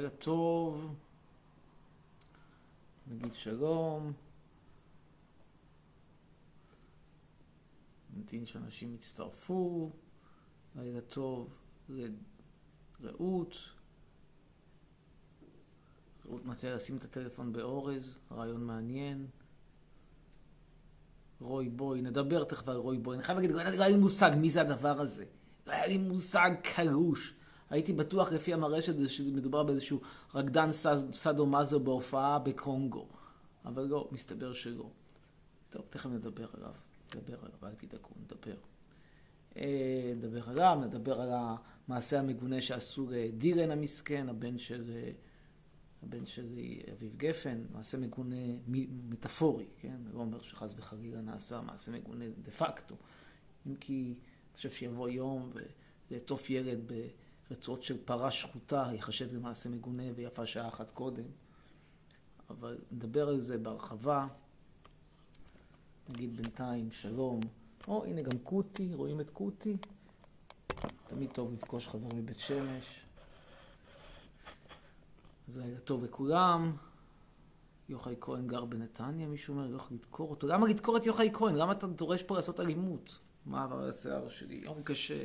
לילה טוב. נגיד שלום. נמתין שאנשים יצטרפו. לילה טוב לרעות. רעות מציעה לשים את הטלפון באורז, רעיון מעניין. רוי בוי, נדבר תכף על רוי בוי. אני חייב להגיד, לא היה לי מושג מי זה הדבר הזה. לא היה לי מושג קלוש. הייתי בטוח לפי המראה שמדובר באיזשהו רקדן סאדו מאזו בהופעה בקונגו. אבל לא, מסתבר שלא. טוב, תכף נדבר עליו. נדבר עליו, אל תדאגו, נדבר. אה, נדבר עליו, נדבר על המעשה המגונה שעשו לדירן המסכן, הבן של, אה, הבן של אביב גפן, מעשה מגונה מטאפורי, כן? לא אומר שחס וחלילה נעשה מעשה מגונה דה פקטו. אם כי אני חושב שיבוא יום ולעטוף ילד ברצועות של פרה שחוטה ייחשב למעשה מגונה ויפה שעה אחת קודם. אבל נדבר על זה בהרחבה. נגיד בינתיים שלום. או, הנה גם קוטי, רואים את קוטי? תמיד טוב לפגוש חבר מבית שמש. אז לילה טוב לכולם. יוחאי כהן גר בנתניה, מישהו אומר, יכול לדקור אותו. למה לדקור את יוחאי כהן? למה אתה דורש פה לעשות אלימות? מה השיער שלי? יום קשה.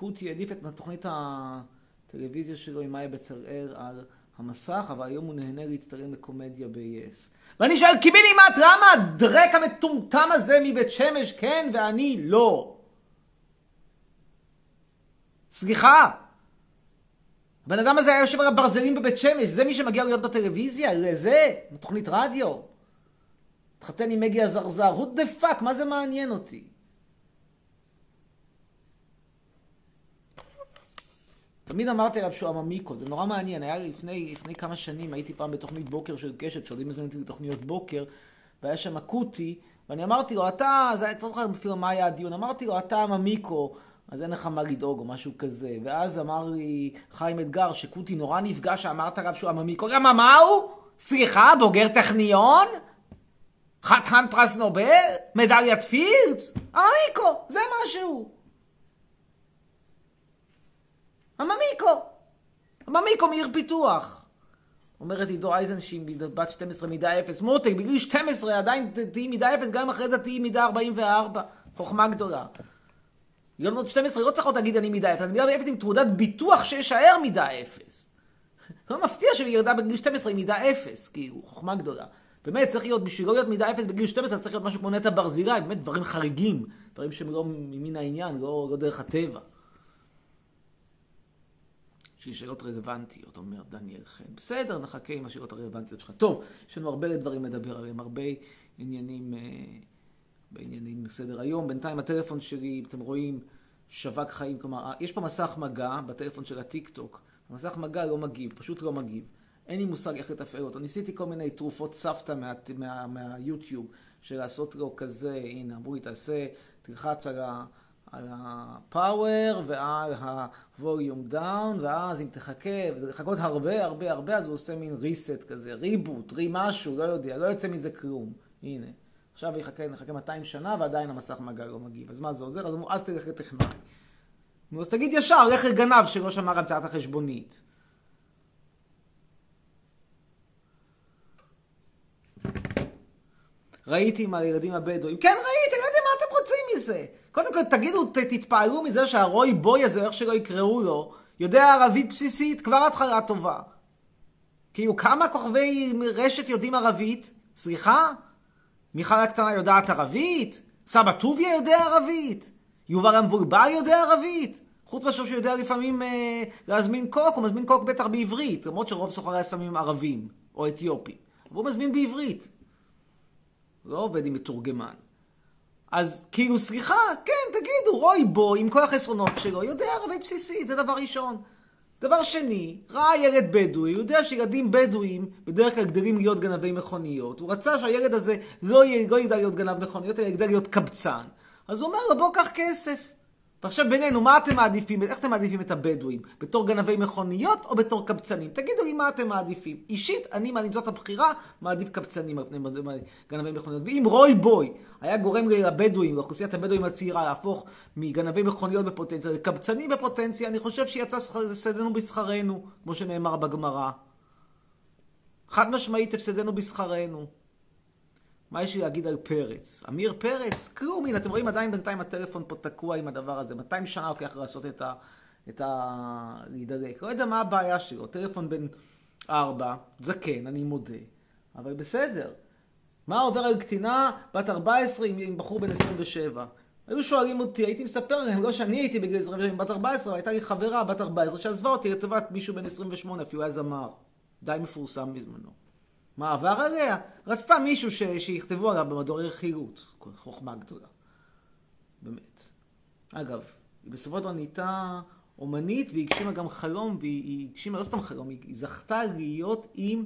קוטי העדיף את התוכנית הטלוויזיה שלו עם מאיה בצלאל על המסך, אבל היום הוא נהנה להצטלם לקומדיה ב-yes. ואני שואל, קיבינימט, למה הדרק המטומטם הזה מבית שמש כן ואני לא? סליחה. הבן אדם הזה היה יושב על הברזלים בבית שמש, זה מי שמגיע להיות בטלוויזיה? לזה? בתוכנית רדיו? התחתן עם מגי הזרזר, who the fuck, מה זה מעניין אותי? תמיד אמרתי עליו שהוא עממיקו, זה נורא מעניין. היה לפני, לפני כמה שנים, הייתי פעם בתוכנית בוקר של קשת, שעודים מזמינים אותי לתוכניות בוקר, והיה שם אקוטי, ואני אמרתי לו, אתה, זה היה כבר זוכר אפילו מה היה הדיון, אמרתי לו, אתה עממיקו, אז אין לך מה לדאוג, או משהו כזה. ואז אמר לי חיים אתגר, שקוטי נורא נפגע שאמרת עליו שהוא עממיקו. למה, מה הוא? סליחה, בוגר טכניון? חתן פרס נובל? מדליית פירץ? עממיקו, זה משהו. הממיקו. הממיקו מעיר פיתוח. אומרת עידו אייזנשין, בת 12 מידה 0, מותק, בגיל 12 עדיין תהיי מידה 0, גם אחרי זה תהיי מידה 44. חוכמה גדולה. בגיל מאוד 12 לא צריך עוד להגיד אני מידה 0, אני מידה 0 עם תעודת ביטוח שישאר מידה 0. לא מפתיע שהיא ירדה בגיל 12 עם מידה 0, כאילו, חוכמה גדולה. באמת, צריך להיות, בשביל לא להיות מידה 0 בגיל 12, צריך להיות משהו כמו נטע ברזילי, באמת דברים חריגים, דברים שהם לא ממין העניין, לא, לא דרך הטבע. שהיא שאלות רלוונטיות, אומר דניאל חן. בסדר, נחכה עם השאלות הרלוונטיות שלך. טוב, יש לנו הרבה דברים לדבר עליהם, הרבה עניינים, אה, בעניינים בסדר היום. בינתיים הטלפון שלי, אתם רואים, שווק חיים, כלומר, יש פה מסך מגע בטלפון של הטיק טוק. המסך מגע לא מגיב, פשוט לא מגיב. אין לי מושג איך לתפעל אותו. ניסיתי כל מיני תרופות סבתא מהיוטיוב, מה, מה של לעשות לו כזה, הנה, אמרו לי, תעשה, תלחץ על ה... על ה-power ועל ה-volume down, ואז אם תחכה, וזה לחכות הרבה הרבה הרבה, אז הוא עושה מין reset כזה, ריבוט, רי משהו, לא יודע, לא יוצא מזה כלום. הנה. עכשיו יחכה, נחכה 200 שנה ועדיין המסך מגע לא מגיב. אז מה זה עוזר? אז אמרו, אז תלך לטכנאי. נו, אז תגיד ישר, לך לגנב שלא שמר המצאת החשבונית. ראיתי עם הילדים הבדואים. כן, ראיתי, לא יודע מה אתם רוצים מזה. קודם כל, תגידו, ת, תתפעלו מזה שהרוי בוי הזה, איך שלא יקראו לו, יודע ערבית בסיסית, כבר התחלה טובה. כאילו, כמה כוכבי רשת יודעים ערבית? סליחה? מיכל הקטנה יודעת ערבית? סבא טוביה יודע ערבית? יובל המבולבל יודע ערבית? חוץ מאשר שהוא יודע לפעמים אה, להזמין קוק, הוא מזמין קוק בטח בעברית, למרות שרוב סוחרי הסמים ערבים, או אתיופים. אבל הוא מזמין בעברית. לא עובד עם מתורגמן. אז כאילו, סליחה, כן, תגידו, רוי בו, עם כל החסרונות שלו, יודע ערבית בסיסית, זה דבר ראשון. דבר שני, ראה ילד בדואי, הוא יודע שילדים בדואים בדרך כלל גדלים להיות גנבי מכוניות. הוא רצה שהילד הזה לא, יהיה, לא ידע להיות גנב מכוניות, אלא ידע להיות קבצן. אז הוא אומר לו, בוא קח כסף. ועכשיו בינינו, מה אתם מעדיפים? איך אתם מעדיפים את הבדואים? בתור גנבי מכוניות או בתור קבצנים? תגידו לי מה אתם מעדיפים. אישית, אני מעדיף זאת הבחירה, מעדיף קבצנים על פני גנבי מכוניות. ואם רוי בוי היה גורם לבדואים, לאוכלוסיית הבדואים הצעירה, להפוך מגנבי מכוניות בפוטנציה לקבצנים בפוטנציה, אני חושב שיצא הפסדנו בשכרנו, כמו שנאמר בגמרא. חד משמעית הפסדנו בשכרנו. מה יש לי להגיד על פרץ? עמיר פרץ? כלום, הנה, אתם רואים עדיין בינתיים הטלפון פה תקוע עם הדבר הזה. 200 שנה לוקח לעשות את ה... את ה... להידלק. לא יודע מה הבעיה שלו. טלפון בן 4, זקן, אני מודה. אבל בסדר. מה עובר על קטינה בת 14 עם, בחור בן 27? היו שואלים אותי, הייתי מספר להם, לא שאני הייתי בגיל 27 עם בת 14, אבל הייתה לי חברה בת 14 שעזבה אותי לטובת מישהו בן 28, אפילו היה זמר. די מפורסם בזמנו. מה עבר עליה? רצתה מישהו ש... שיכתבו עליו במדורי רכילות. חוכמה גדולה. באמת. אגב, היא בסופו של דבר נהייתה אומנית והיא הגשימה גם חלום, והיא הגשימה לא סתם חלום, היא זכתה להיות עם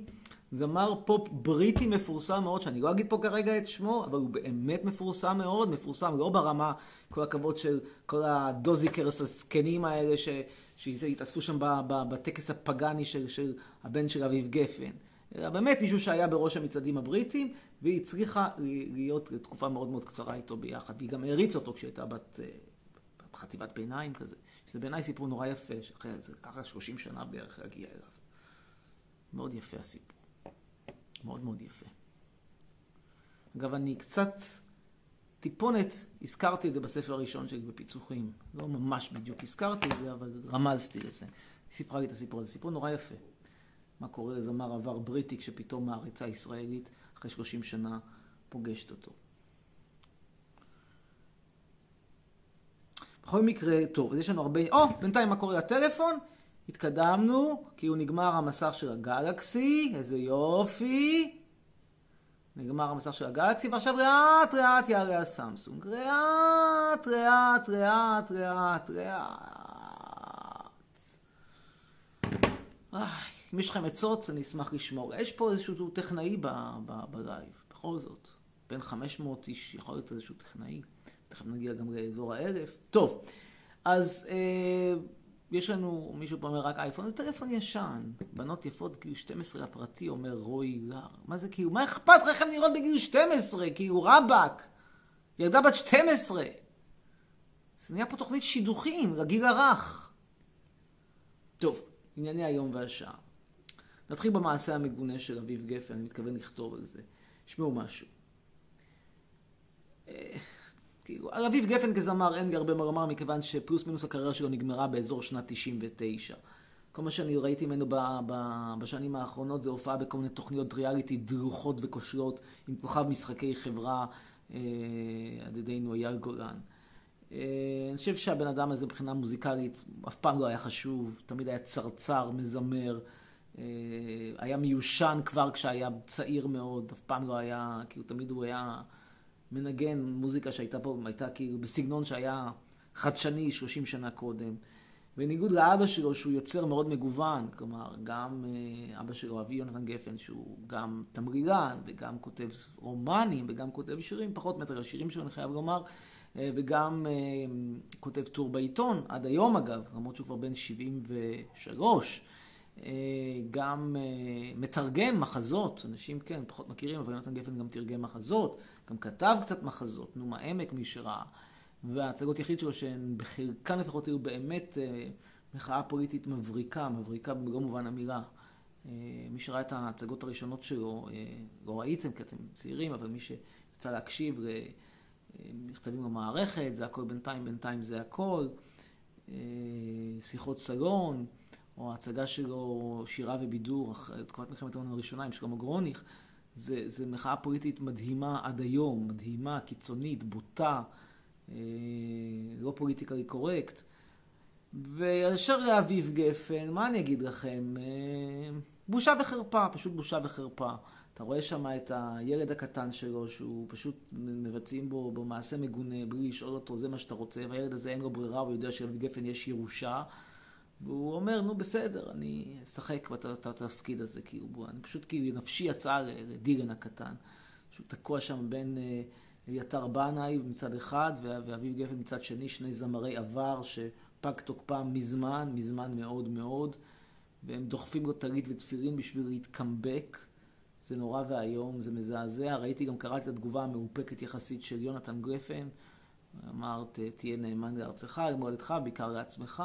זמר פופ בריטי מפורסם מאוד, שאני לא אגיד פה כרגע את שמו, אבל הוא באמת מפורסם מאוד, מפורסם לא ברמה, כל הכבוד של כל הדוזיקרס הזקנים האלה ש... שהתאספו שם בטקס הפגאני של, של הבן של אביב גפן. אלא באמת מישהו שהיה בראש המצעדים הבריטים, והיא הצליחה להיות תקופה מאוד מאוד קצרה איתו ביחד, והיא גם העריצה אותו כשהייתה בת חטיבת ביניים כזה, שזה בעיניי סיפור נורא יפה, שאחרי זה ככה 30 שנה בערך להגיע אליו. מאוד יפה הסיפור. מאוד מאוד יפה. אגב, אני קצת, טיפונת, הזכרתי את זה בספר הראשון שלי בפיצוחים. לא ממש בדיוק הזכרתי את זה, אבל רמזתי לזה. היא סיפרה לי את הסיפור הזה. סיפור נורא יפה. מה קורה לזמר עבר בריטי כשפתאום מעריצה ישראלית אחרי 30 שנה פוגשת אותו. בכל מקרה, טוב, אז יש לנו הרבה... או, oh, בינתיים מה קורה לטלפון? התקדמנו, כי הוא נגמר המסך של הגלקסי, איזה יופי. נגמר המסך של הגלקסי, ועכשיו לאט לאט יעלה הסמסונג. לאט, לאט, לאט, לאט, לאט. אם יש לכם עצות, אני אשמח לשמור. יש פה איזשהו טכנאי בלייב, בכל זאת. בין 500 איש יכול להיות איזשהו טכנאי. תכף נגיע גם לאזור האלף. טוב, אז אה, יש לנו, מישהו פה אומר רק אייפון, זה טלפון ישן. בנות יפות גיל 12 הפרטי, אומר רוי גר. מה זה כאילו, מה אכפת לכם לראות בגיל 12? כאילו רבאק. ילדה בת 12. זה נהיה פה תוכנית שידוכים לגיל הרך. טוב, ענייני היום והשעה. נתחיל במעשה המגונה של אביב גפן, אני מתכוון לכתוב על זה. שמעו משהו. אה, כאילו, על אביב גפן כזמר אין לי הרבה מה לומר, מכיוון שפלוס מינוס הקריירה שלו נגמרה באזור שנת 99. כל מה שאני ראיתי ממנו בשנים האחרונות זה הופעה בכל מיני תוכניות ריאליטי דרוכות וכושלות, עם כוכב משחקי חברה אה, על ידינו אייל גולן. אה, אני חושב שהבן אדם הזה מבחינה מוזיקלית אף פעם לא היה חשוב, תמיד היה צרצר, מזמר. אה, היה מיושן כבר כשהיה צעיר מאוד, אף פעם לא היה, כאילו תמיד הוא היה מנגן מוזיקה שהייתה פה, הייתה כאילו בסגנון שהיה חדשני 30 שנה קודם. בניגוד לאבא שלו, שהוא יוצר מאוד מגוון, כלומר, גם אה, אבא שלו, אבי יונתן גפן, שהוא גם תמרילן, וגם כותב רומנים, וגם כותב שירים, פחות מטר השירים שלו, אני חייב לומר, אה, וגם כותב טור בעיתון, עד היום אגב, למרות שהוא כבר בן 73. אה, גם אה, מתרגם מחזות, אנשים כן, פחות מכירים, אבל יונתן גפן גם תרגם מחזות, גם כתב קצת מחזות, נומה עמק מי שראה, וההצגות יחיד שלו שהן בחלקן לפחות היו באמת אה, מחאה פוליטית מבריקה, מבריקה במלוא מובן המילה. מי שראה את ההצגות הראשונות שלו, לא ראיתם כי אתם צעירים, אבל מי שיצא להקשיב למכתבים במערכת, זה הכל בינתיים, בינתיים זה הכל, שיחות סלון. או ההצגה שלו, שירה ובידור, תקופת מלחמת העולם הראשונה עם שלמה גרוניך, זה, זה מחאה פוליטית מדהימה עד היום, מדהימה, קיצונית, בוטה, אה, לא פוליטיקלי קורקט. וישר לאביב גפן, מה אני אגיד לכם? אה, בושה וחרפה, פשוט בושה וחרפה. אתה רואה שם את הילד הקטן שלו, שהוא פשוט מבצעים בו במעשה מגונה, בלי לשאול אותו, זה מה שאתה רוצה, והילד הזה אין לו ברירה, הוא יודע שלאביב גפן יש ירושה. והוא אומר, נו בסדר, אני אשחק בתפקיד הזה, כאילו, בוא, אני פשוט, כאילו, נפשי יצאה לדילן הקטן, שהוא תקוע שם בין uh, אביתר בנאי מצד אחד ואביב גפן מצד שני, שני זמרי עבר שפג תוקפם מזמן, מזמן מאוד מאוד, והם דוחפים לו טלית ותפילין בשביל להתקמבק. זה נורא ואיום, זה מזעזע. ראיתי גם, קראתי את התגובה המאופקת יחסית של יונתן גפן. אמרת, תהיה נאמן לארצך, למולדתך, בעיקר לעצמך.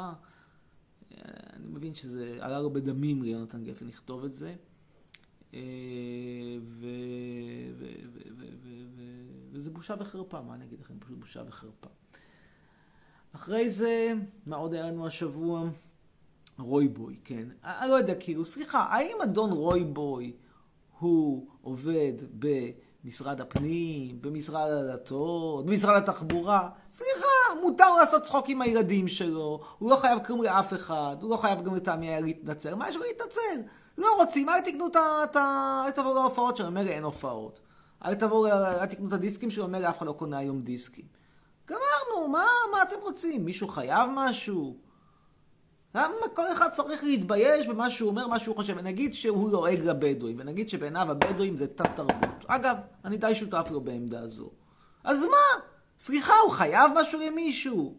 אני מבין שזה עלה לו בדמים ליונתן גפן לכתוב את זה. וזה בושה וחרפה, מה אני אגיד לכם? פשוט בושה וחרפה. אחרי זה, מה עוד היה לנו השבוע? רויבוי, כן. אני לא יודע, כאילו, סליחה, האם אדון רויבוי הוא עובד במשרד הפנים, במשרד הדתות, במשרד התחבורה? סליחה, מותר לעשות צחוק עם הילדים שלו, הוא לא חייב כלום לאף אחד, הוא לא חייב גם לטעמי היה להתנצל, מה יש לו להתנצל? לא רוצים, אל תקנו את ה... אל תבואו להופעות שלו, לי אין הופעות. אל תבואו, אל תקנו את הדיסקים שלו, לי אף אחד לא קונה היום דיסקים. גמרנו, מה, מה אתם רוצים? מישהו חייב משהו? למה כל אחד צריך להתבייש במה שהוא אומר, מה שהוא חושב? ונגיד שהוא לועג לבדואים, ונגיד שבעיניו הבדואים זה תת תרבות. אגב, אני די שותף לו בעמדה הזו. אז מה? סליחה, הוא חייב משהו למישהו.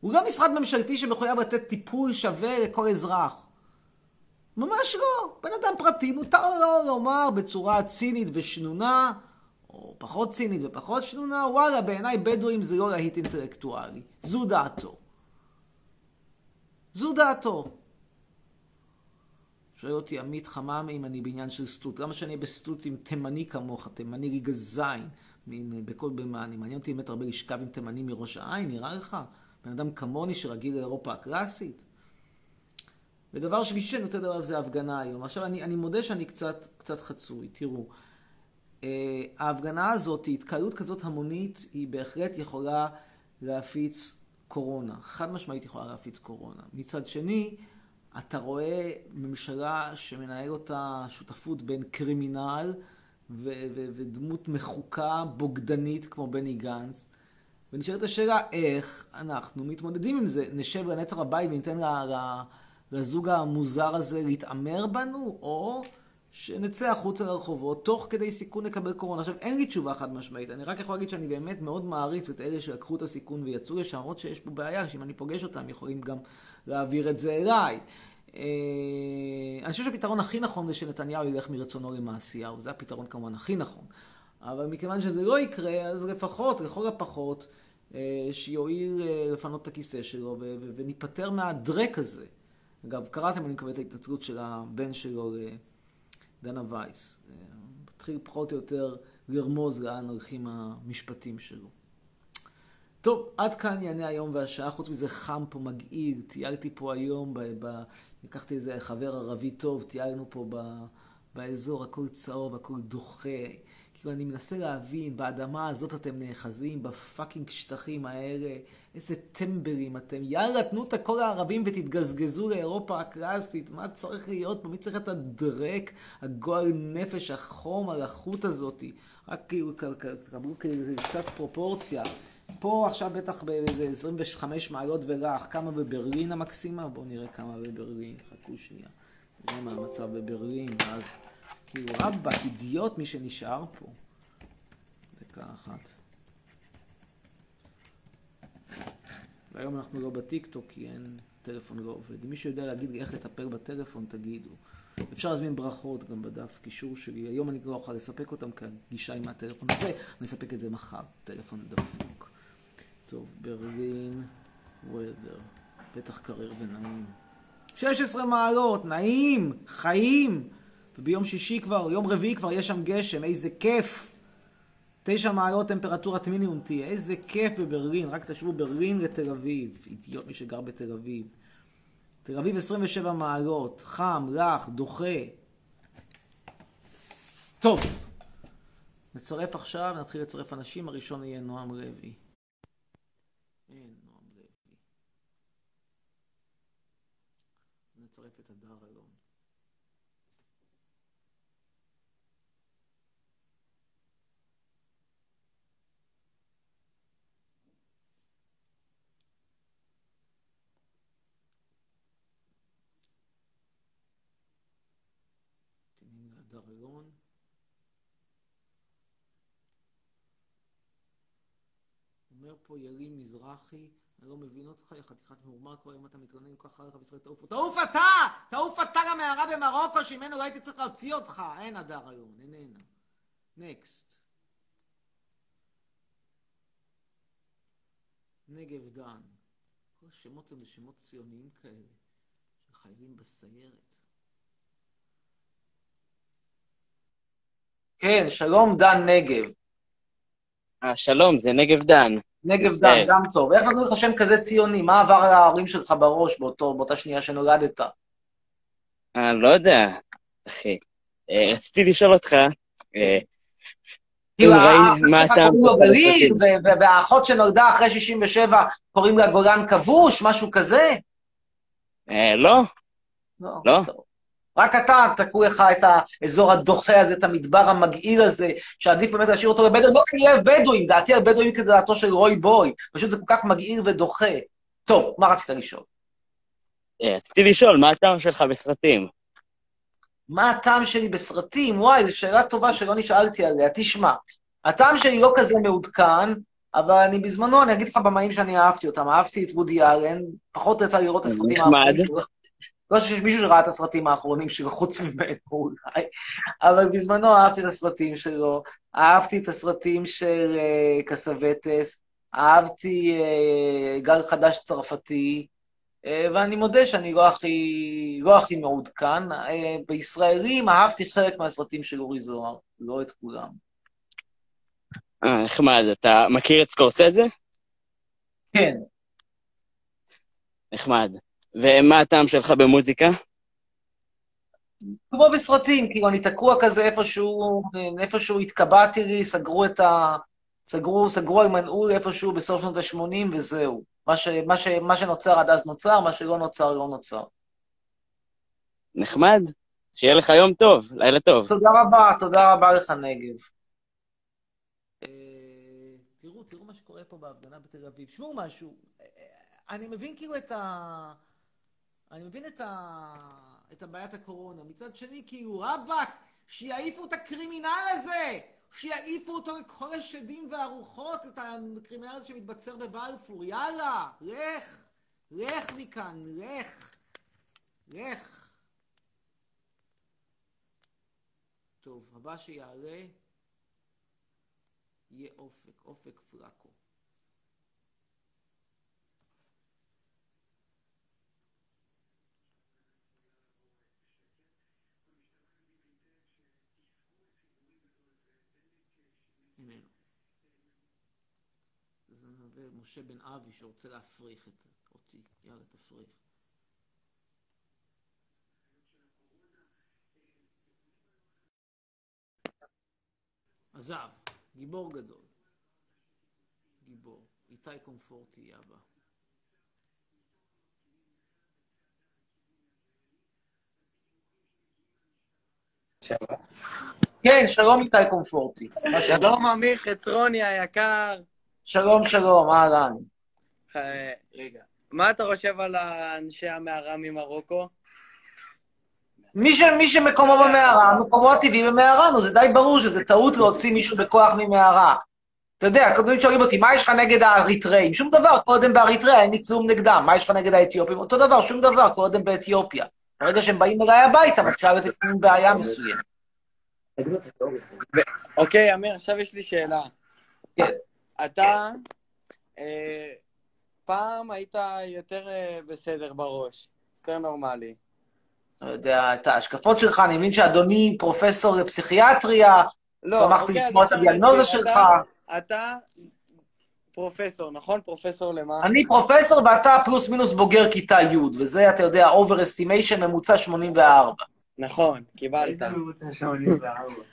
הוא לא משרד ממשלתי שמחויב לתת טיפול שווה לכל אזרח. ממש לא. בן אדם פרטי, מותר לו לומר בצורה צינית ושנונה, או פחות צינית ופחות שנונה, וואלה, בעיניי בדואים זה לא להיט אינטלקטואלי. זו דעתו. זו דעתו. שואל אותי עמית חממי אם אני בעניין של סטוץ. למה שאני אהיה בסטוץ עם תימני כמוך, תימני ליגה זין, בכל במה. אני מעניין אותי באמת הרבה לשכב עם תימני מראש העין, נראה לך? בן אדם כמוני שרגיל לאירופה הקלאסית. ודבר שלישי שאני רוצה לדבר עליו זה ההפגנה היום. עכשיו, אני, אני מודה שאני קצת, קצת חצוי. תראו, uh, ההפגנה הזאת, התקהלות כזאת המונית, היא בהחלט יכולה להפיץ קורונה. חד משמעית יכולה להפיץ קורונה. מצד שני, אתה רואה ממשלה שמנהל אותה שותפות בין קרימינל ו- ו- ודמות מחוקה, בוגדנית, כמו בני גנץ. ונשאלת השאלה, איך אנחנו מתמודדים עם זה? נשב לנצח הבית וניתן לזוג המוזר הזה להתעמר בנו, או שנצא החוצה לרחובות, תוך כדי סיכון לקבל קורונה. עכשיו, אין לי תשובה חד משמעית, אני רק יכול להגיד שאני באמת מאוד מעריץ את אלה שלקחו את הסיכון ויצאו לשם, למרות שיש פה בעיה, שאם אני פוגש אותם, יכולים גם להעביר את זה אליי. אה, אני חושב שהפתרון הכי נכון זה שנתניהו ילך מרצונו למעשיהו, זה הפתרון כמובן הכי נכון. אבל מכיוון שזה לא יקרה, אז לפחות, לכל הפחות, אה, שיועיל אה, לפנות את הכיסא שלו וניפטר מהדרק הזה. אגב, קראתם, אני מקווה, את ההתנצלות של הבן שלו לדנה וייס. מתחיל פחות או יותר לרמוז לאן הולכים המשפטים שלו. טוב, עד כאן יענה היום והשעה. חוץ מזה חם פה, מגעיל. טיילתי פה היום, ב, ב, לקחתי איזה חבר ערבי טוב, טיילנו פה ב, באזור, הכל צהוב, הכל דוחה. כאילו, אני מנסה להבין, באדמה הזאת אתם נאחזים, בפאקינג שטחים האלה, איזה טמבלים אתם. יאללה, תנו את הכל הערבים ותתגזגזו לאירופה הקלאסית. מה צריך להיות פה? מי צריך את הדרק, הגועל נפש, החום, הלחות הזאתי? רק כאילו, קבלו כאילו קצת פרופורציה. פה עכשיו בטח ב-25 מעלות ולח. כמה בברלין המקסימה? בואו נראה כמה בברלין. חכו שנייה. נראה מה המצב בברלין, ואז... כאילו, רבאק, אידיוט מי שנשאר פה. דקה אחת. והיום אנחנו לא בטיקטוק כי אין, טלפון לא עובד. אם מישהו יודע להגיד לי איך לטפל בטלפון, תגידו. אפשר להזמין ברכות גם בדף קישור שלי. היום אני לא אוכל לספק אותם כי הגישה עם הטלפון הזה, אני אספק את זה מחר. טלפון דפוק. טוב, ברלין, וודר. בטח קרר ונעים. 16 מעלות, נעים, חיים. וביום שישי כבר, יום רביעי כבר יש שם גשם, איזה כיף. תשע מעלות טמפרטורת מינימום תהיה, איזה כיף בברלין, רק תשוו ברלין לתל אביב, אידיוט מי שגר בתל אביב. תל אביב 27 מעלות, חם, לח, דוחה. טוב, נצרף עכשיו, נתחיל לצרף אנשים, הראשון יהיה נועם לוי. אין נועם לוי. נצרף את הדר דרגון. אומר פה ירים מזרחי, אני לא מבין אותך, יא חתיכת מהומר כבר אם אתה מתלונן כל כך עליך בישראל, תעוף תעוף אתה! תעוף אתה למערה במרוקו, שממנו לא הייתי צריך להוציא אותך! אין הדר היום, איננה. נקסט. נגב דן. כל השמות הם שמות ציוניים כאלה, של בסיירת. כן, שלום דן נגב. אה, שלום, זה נגב דן. נגב דן, גם טוב. איך נתנו לך שם כזה ציוני? מה עבר על ההורים שלך בראש באותו, באותה שנייה שנולדת? אני לא יודע, אחי. אה, רציתי לשאול אותך, אה, כאילו, האח שלך קוראים לו גליל, והאחות שנולדה אחרי 67 קוראים לה גולן כבוש, משהו כזה? אה, לא, לא. רק אתה תקעו לך את האזור הדוחה הזה, את המדבר המגעיל הזה, שעדיף באמת להשאיר אותו לבדואים, אני אוהב בדואים, דעתי על בדואים כדעתו של רוי בוי, פשוט זה כל כך מגעיל ודוחה. טוב, מה רצית לשאול? אה, רציתי לשאול, מה הטעם שלך בסרטים? מה הטעם שלי בסרטים? וואי, זו שאלה טובה שלא נשאלתי עליה. תשמע, הטעם שלי לא כזה מעודכן, אבל אני בזמנו, אני אגיד לך במאים שאני אהבתי אותם. אהבתי את וודי אלן, פחות יצא לראות את הסרטים. האחרונים. לא שיש מישהו שראה את הסרטים האחרונים שלו, חוץ ממנו אולי, אבל בזמנו אהבתי את הסרטים שלו, אהבתי את הסרטים של אה, קסווטס, אהבתי אה, גל חדש צרפתי, אה, ואני מודה שאני לא הכי, לא הכי מעודכן. אה, בישראלים אהבתי חלק מהסרטים של אורי זוהר, לא את כולם. אה, נחמד, אתה מכיר את סקורסזה? כן, נחמד. ומה הטעם שלך במוזיקה? כמו בסרטים, כאילו אני תקוע כזה איפשהו, איפשהו התקבעתי לי, סגרו את ה... סגרו, סגרו על מנעול איפשהו בסוף שנות ה-80 וזהו. מה, ש, מה, ש, מה שנוצר עד אז נוצר, מה שלא נוצר לא נוצר. נחמד. שיהיה לך יום טוב, לילה טוב. תודה רבה, תודה רבה לך, נגב. אה, תראו, תראו מה שקורה פה בהפגנה בתל אביב. שמעו משהו, אה, אני מבין כאילו את ה... אני מבין את ה... את הבעיית הקורונה. מצד שני, כאילו, רבאק, שיעיפו את הקרימינל הזה! שיעיפו אותו לכל השדים והרוחות, את הקרימינל הזה שמתבצר בבלפור. יאללה, לך, לך מכאן, לך, לך. טוב, הבא שיעלה יהיה אופק, אופק פלקו. זה משה בן אבי שרוצה להפריך את אותי. יאללה, תפריך. עזב, גיבור גדול. גיבור. איתי קומפורטי הבא. כן, שלום איתי קומפורטי. שלום אמיר חצרוני היקר. שלום, שלום, אהלן. אה, רגע. מה אתה חושב על אנשי המערה ממרוקו? מי, ש, מי שמקומו במערה, מקומו הטבעי במערה, נו, זה די ברור שזה טעות להוציא מישהו בכוח ממערה. אתה יודע, קודם שואלים אותי, מה יש לך נגד האריתראים? שום דבר, הם באריתריאה, אין לי כלום נגדם. מה יש לך נגד האתיופים? אותו דבר, שום דבר, הם באתיופיה. ברגע שהם באים אליי הביתה, מתחילה להיות לפעמים בעיה מסוימת. אוקיי, אמיר, עכשיו יש לי שאלה. כן. אתה אה, פעם היית יותר אה, בסדר בראש, יותר נורמלי. לא יודע, את ההשקפות שלך, אני מבין שאדוני פרופסור לפסיכיאטריה, שמחתי אוקיי, לשמוע את הדיאגנוזה. שלך. אתה- אתה פרופסור, נכון? פרופסור למה? אני פרופסור ואתה פלוס מינוס בוגר כיתה י', וזה, אתה יודע, over estimation ממוצע 84. נכון, קיבלת.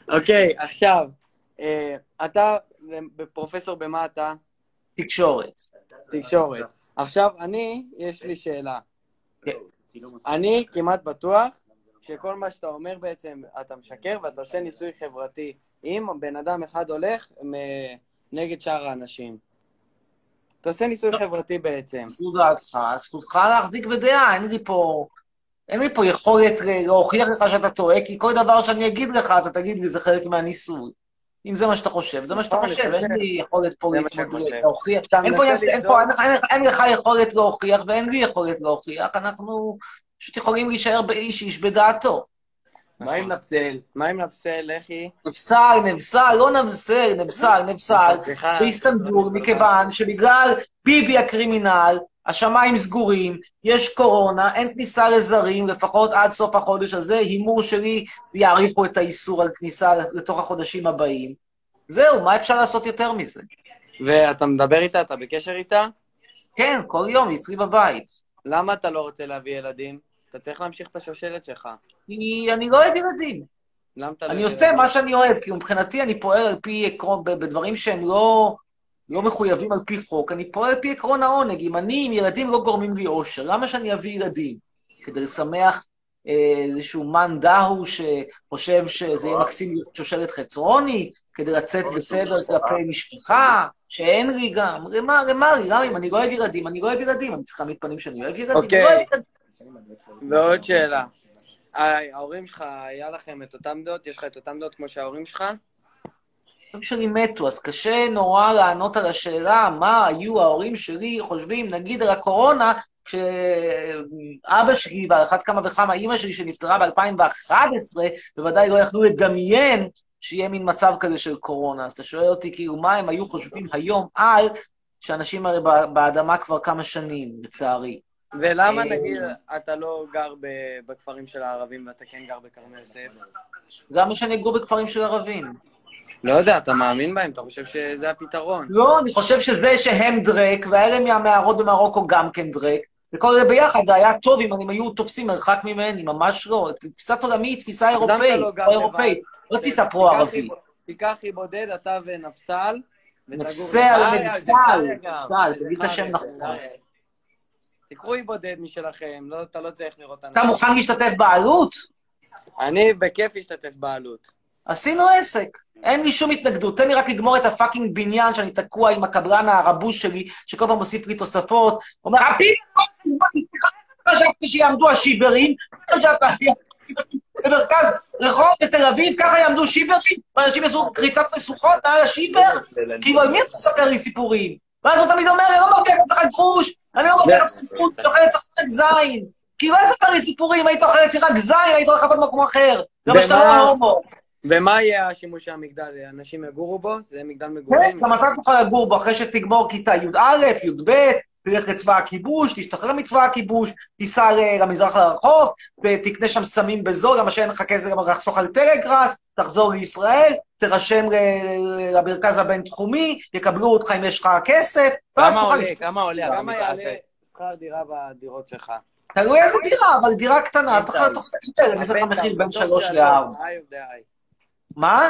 אוקיי, עכשיו, אה, אתה פרופסור במה אתה? תקשורת. תקשורת. עכשיו, אני, יש לי שאלה. אני כמעט בטוח שכל מה שאתה אומר בעצם, אתה משקר ואתה עושה ניסוי חברתי. אם בן אדם אחד הולך נגד שאר האנשים. אתה עושה ניסוי חברתי בעצם. זו דעתך, זכותך להחזיק בדעה, אין לי פה... אין לי פה יכולת להוכיח לך שאתה טועה, כי כל דבר שאני אגיד לך, אתה תגיד לי, זה חלק מהניסוי. אם זה מה שאתה חושב, זה מה שאתה נכון, אני חושב. אין לי יכולת פה. להוכיח. אין לך- יכולת להוכיח ואין לי יכולת להוכיח, אנחנו פשוט יכולים להישאר באיש איש בדעתו. מה עם נפסל? מה עם נפסל, איך היא? נבסל, נבסל, לא נבסל, נבסל, נבסל. באיסטנבול, מכיוון שבגלל ביבי הקרימינל, השמיים סגורים, יש קורונה, אין כניסה לזרים, לפחות עד סוף החודש הזה, הימור שלי, יאריכו את האיסור על כניסה לתוך החודשים הבאים. זהו, מה אפשר לעשות יותר מזה? ואתה מדבר איתה? אתה בקשר איתה? כן, כל יום, אצלי בבית. למה אתה לא רוצה להביא ילדים? אתה צריך להמשיך את השושלת שלך. כי אני לא אוהב ילדים. למה אתה לא... אני אוהב עושה ילדים? מה שאני אוהב, כי מבחינתי אני פועל על פי עקרון, בדברים שהם לא, לא מחויבים על פי חוק, אני פועל על פי עקרון העונג. אם אני, אם ילדים לא גורמים לי אושר, למה שאני אביא ילדים? כדי לשמח אה, איזשהו מאן דהו שחושב שזה יהיה מקסים להיות שושלת חצרוני, כדי לצאת בסדר כלפי משפחה, שאין לי גם. למה, למה לי? למה אם אני לא אוהב ילדים, אני לא אוהב ילדים. אני צריך להעמיד פנים שאני אוהב ילדים, אוקיי. אני לא אוהב ילדים. ועוד שאלה. ההורים שלך, היה לכם את אותם דעות? יש לך את אותם דעות כמו שההורים שלך? ההורים שלי מתו, אז קשה נורא לענות על השאלה מה היו ההורים שלי חושבים, נגיד על הקורונה, כשאבא שלי, ועל אחת כמה וכמה אימא שלי שנפטרה ב-2011, בוודאי לא יכלו לדמיין שיהיה מין מצב כזה של קורונה. אז אתה שואל אותי, כאילו, מה הם היו חושבים היום על, שאנשים הרי באדמה כבר כמה שנים, לצערי. ולמה אה, נגיד אתה לא גר בכפרים של הערבים ואתה כן גר בכרמי יוסף? למה שאני אגור בכפרים של ערבים? לא יודע, אתה מאמין בהם? אתה חושב שזה הפתרון? לא, אני חושב שזה שהם דרק, והאלה מהמערות במרוקו גם כן דרק, וכל זה ביחד היה טוב אם הם היו תופסים מרחק ממני, ממש לא. תפיסת עולמי היא תפיסה אירופאית, לא גר פרו-אירופאית, לא תפיסה פרו-ערבית. תיקח לי בודד, אתה ונפסל. ותגור נפסל, בבית. נפסל, נפסל, תגיד את השם נכון. תקחו לי בודד משלכם, לא, אתה לא צריך לראות אתה. מוכן להשתתף בעלות? אני בכיף אשתתף בעלות. עשינו עסק. אין לי שום התנגדות. תן לי רק לגמור את הפאקינג בניין שאני תקוע עם הקבלן הרבוש שלי, שכל פעם מוסיף לי תוספות. אומר, הפיל, סליחה, איך חשבתי שיעמדו השיברים? במרכז רחוב בתל אביב, ככה יעמדו שיברים? ואנשים יעשו קריצת משוכות מעל השיבר? כאילו, על מי אתה מספר לי סיפורים? ואז הוא תמיד אומר אני לא מרוויח אצלך גרוש, אני לא מרוויח אצלך גרוש, אני אוכל אצלך רק זין. כאילו, אל תספר לי סיפורים, היית אוכל אצלך רק זין, היית הולך לעבוד במקום אחר. גם שאתה ומה- לא הומו. ומה יהיה השימוש של המגדל? אנשים יגורו בו? זה מגדל כן, מגורים? כן, גם אתה תוכל לגור בו אחרי שתגמור כיתה י"א, י"ב, תלך לצבא הכיבוש, תשתחרר מצבא הכיבוש, תיסע למזרח הרחוק, ותקנה שם סמים בזול, למה שאין לך כסף גם לחסוך על טלגראס, תחזור לישראל, תירשם למרכז הבינתחומי, יקבלו אותך אם יש לך כסף, ואז תוכל... עולה, כמה עולה? כמה יעלה שכר דירה בדירות שלך? תלוי איזה דירה, אבל דירה קטנה, אתה יכול לתת יותר, אני אעשה לך מחיר בין לא 3 ל-4. מה?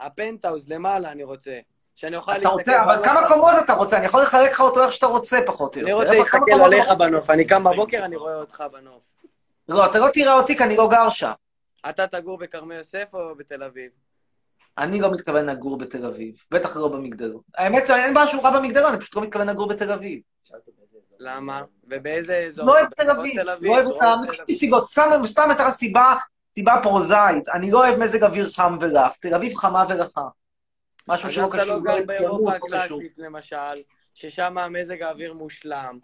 הפנטהאוז למעלה אני רוצה. שאני אוכל אתה רוצה, אבל. כמה קומות אתה רוצה? אני יכול לחלק לך אותו איך שאתה רוצה, פחות או אני יותר. רוצה איפה- כמה להסתכל עליך רוצה? בנוף. אני קם בבוקר, אני רואה אותך בנוף. לא, אתה לא תראה אותי כי אני לא גר שם. אתה תגור בכרמי יוסף או בתל אביב? אני לא מתכוון לגור בתל אביב, בטח לא במגדלון. האמת, אין שהוא רע במגדלון, אני פשוט לא מתכוון לגור בתל אביב. למה? ובאיזה אזור? לא אוהב תל אביב, לא אוהב אותם, לי אביב? סיבות, סתם אתן לך סיבה, פרוזאית, אני לא אוהב מזג אוויר חם ולח, תל אביב חמה ולחה. משהו שלא לא קשור, גר לא לציונות, באירופה לא. הקלאסית למשל, ששם מזג האוויר מושלם.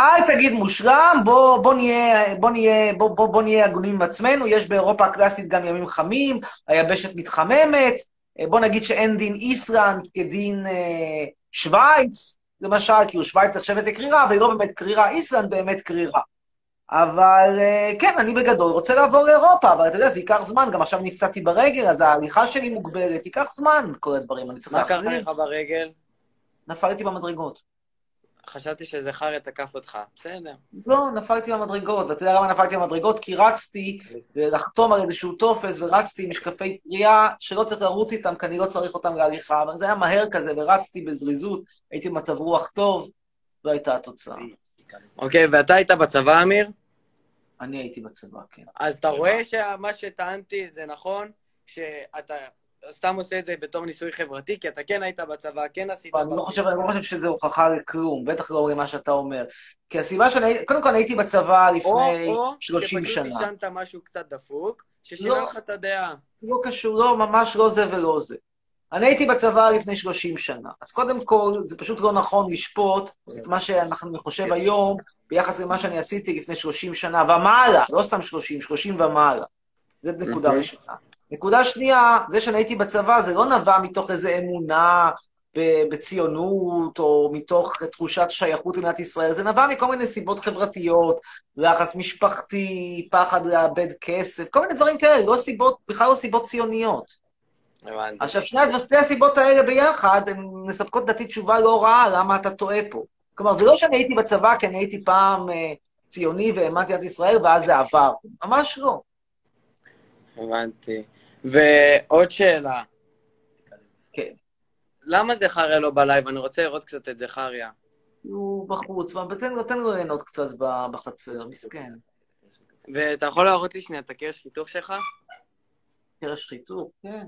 אל תגיד מושלם, בוא, בוא, נהיה, בוא, נהיה, בוא, בוא, בוא נהיה הגונים עם עצמנו, יש באירופה הקלאסית גם ימים חמים, היבשת מתחממת, אה, בוא נגיד שאין דין איסלנד כדין אה, שווייץ, למשל, כאילו שווייץ נחשבת לקרירה, והיא לא באמת קרירה, איסלנד באמת קרירה. אבל אה, כן, אני בגדול רוצה לעבור לאירופה, אבל אתה יודע, זה ייקח זמן, גם עכשיו נפצעתי ברגל, אז ההליכה שלי מוגבלת, ייקח זמן, כל הדברים, אני צריך מה קרה להחזיר. לך ברגל? נפלתי במדרגות. חשבתי שזה חרא תקף אותך. בסדר. לא, נפלתי במדרגות, ואתה יודע למה נפלתי במדרגות? כי רצתי לחתום על איזשהו טופס, ורצתי עם משקפי קריאה שלא צריך לרוץ איתם, כי אני לא צריך אותם להליכה, אבל זה היה מהר כזה, ורצתי בזריזות, הייתי במצב רוח טוב, זו הייתה התוצאה. אוקיי, ואתה היית בצבא, אמיר? אני הייתי בצבא, כן. אז אתה רואה שמה שטענתי זה נכון, שאתה סתם עושה את זה בתור ניסוי חברתי, כי אתה כן היית בצבא, כן עשית... אני לא חושב, אני לא חושב שזה הוכחה לכלום, בטח לא למה שאתה אומר. כי הסיבה שאני, קודם כל הייתי בצבא או, לפני או 30 שפשוט שנה. עישנת משהו קצת דפוק, ששינה לא. לך את הדעה. לא קשור, לא, ממש לא זה ולא זה. אני הייתי בצבא לפני 30 שנה. אז קודם כל, זה פשוט לא נכון לשפוט את מה שאנחנו חושב היום ביחס למה שאני עשיתי לפני 30 שנה ומעלה, לא סתם 30, 30 ומעלה. זו נקודה אוקיי. ראשונה. נקודה שנייה, זה שאני הייתי בצבא, זה לא נבע מתוך איזו אמונה בציונות, או מתוך תחושת שייכות למדינת ישראל, זה נבע מכל מיני סיבות חברתיות, לחץ משפחתי, פחד לאבד כסף, כל מיני דברים כאלה, לא סיבות, בכלל לא סיבות ציוניות. הבנתי. עכשיו, שני, הסיבות האלה ביחד, הן מספקות לדעתי תשובה לא רעה למה אתה טועה פה. כלומר, זה לא שאני הייתי בצבא כי אני הייתי פעם אה, ציוני והאמנתי עד ישראל, ואז זה עבר. ממש לא. הבנתי. ועוד שאלה. כן. למה זכריה לא בלייב? אני רוצה לראות קצת את זכריה. הוא בחוץ, תן לו ליהנות קצת בחצר, מסכן. ואתה יכול להראות לי שנייה את הקרש חיתוך שלך? קרש חיתוך, כן.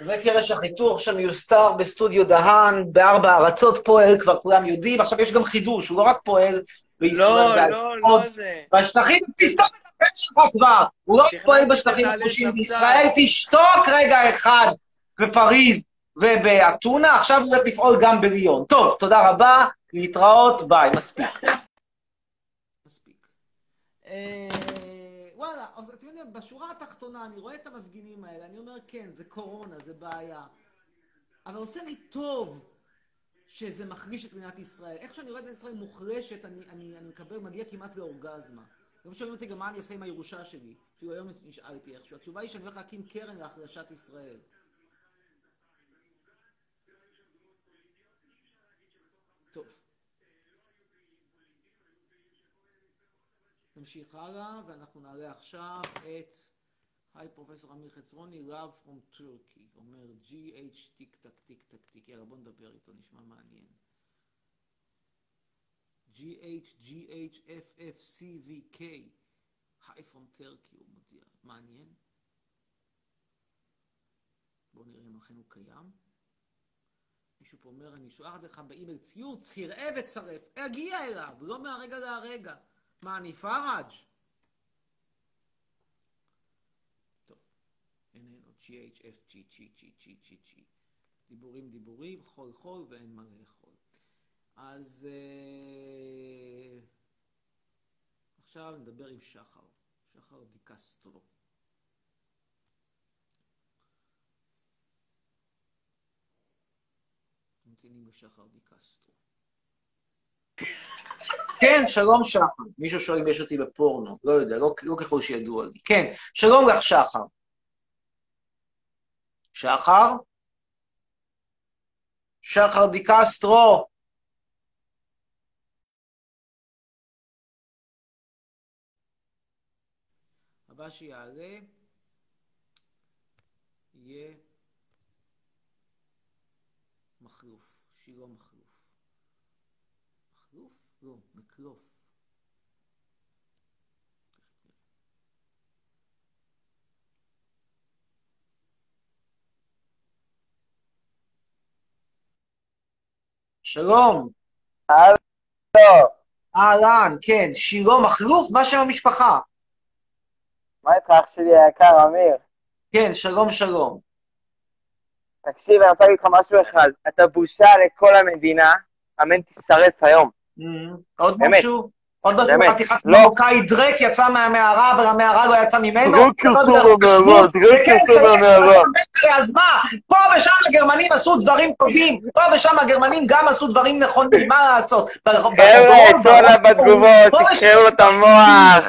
זה קרש החיתוך שמיוסתר בסטודיו דהן, בארבע ארצות פועל, כבר כולם יודעים. עכשיו יש גם חידוש, הוא לא רק פועל בישראל. לא, לא, לא זה. בשטחים, תסתום את הפה שלך כבר. הוא לא רק פועל בשטחים הכבושים. בישראל, תשתוק רגע אחד בפריז ובאתונה, עכשיו הוא הולך לפעול גם בליון. טוב, תודה רבה, להתראות, ביי, מספיק. מספיק. אה, וואלה, יודעים, בשורה התחתונה, אני רואה את המפגינים האלה, אני אומר, כן, זה קורונה, זה בעיה. אבל עושה לי טוב שזה מחליש את מדינת ישראל. איך שאני רואה את מדינת ישראל מוחלשת, אני, אני, אני מקבל, מגיע כמעט לאורגזמה. גם שואלים אותי גם מה אני אעשה עם הירושה שלי. אפילו היום נשאלתי איכשהו. התשובה היא שאני הולך להקים קרן להחלשת ישראל. טוב. נמשיך הלאה, ואנחנו נעלה עכשיו את... היי, פרופסור אמיר חצרוני, Love from Turkey. אומר GH טיק טק טיק טק טיק. יאללה, בוא נדבר איתו, נשמע מעניין. GH GH FF CVK. היי, from Turkey, הוא מודיע. מעניין. בואו נראה אם אכן הוא קיים. מישהו פה אומר, אני שולח לך באימייל ציור, צרעה וצרף. אגיע אליו, לא מהרגע להרגע. מה, אני פראג'? טוב, איננו, GHF, G, G, G, G, G, G. דיבורים דיבורים, חול חול ואין מה לאכול. אז אה... עכשיו נדבר עם שחר, שחר דיקסטרו. ממתינים לשחר דיקסטרו. כן, שלום שחר. מישהו שואל אם יש אותי בפורנו. לא יודע, לא, לא ככל שידוע לי. כן, שלום לך שחר. שחר? שחר דיקסטרו. הבא שיעלה יהיה מכלוף, שילה מכלוף. מכלוף? לא, מקלוף. שלום. הלו, אהלן, כן, שילה מכלוף, מה שם המשפחה? מה איתך אח שלי היקר, אמיר? כן, שלום, שלום. תקשיב, אני רוצה להגיד לך משהו אחד. אתה בושה לכל המדינה, אמן תישרף היום. Mm, עוד באמת. משהו? עוד באמת. חתיכת לא. מרוקאי דרק יצא מהמערה, והמערה לא יצא ממנו? דרק יצא מהמערה. דרק יצא מהמערה. אז מה? פה ושם הגרמנים עשו דברים טובים, פה ושם הגרמנים גם עשו דברים נכונים, מה לעשות? חבר'ה, צאו עליו בתגובות, תקראו לו את המוח.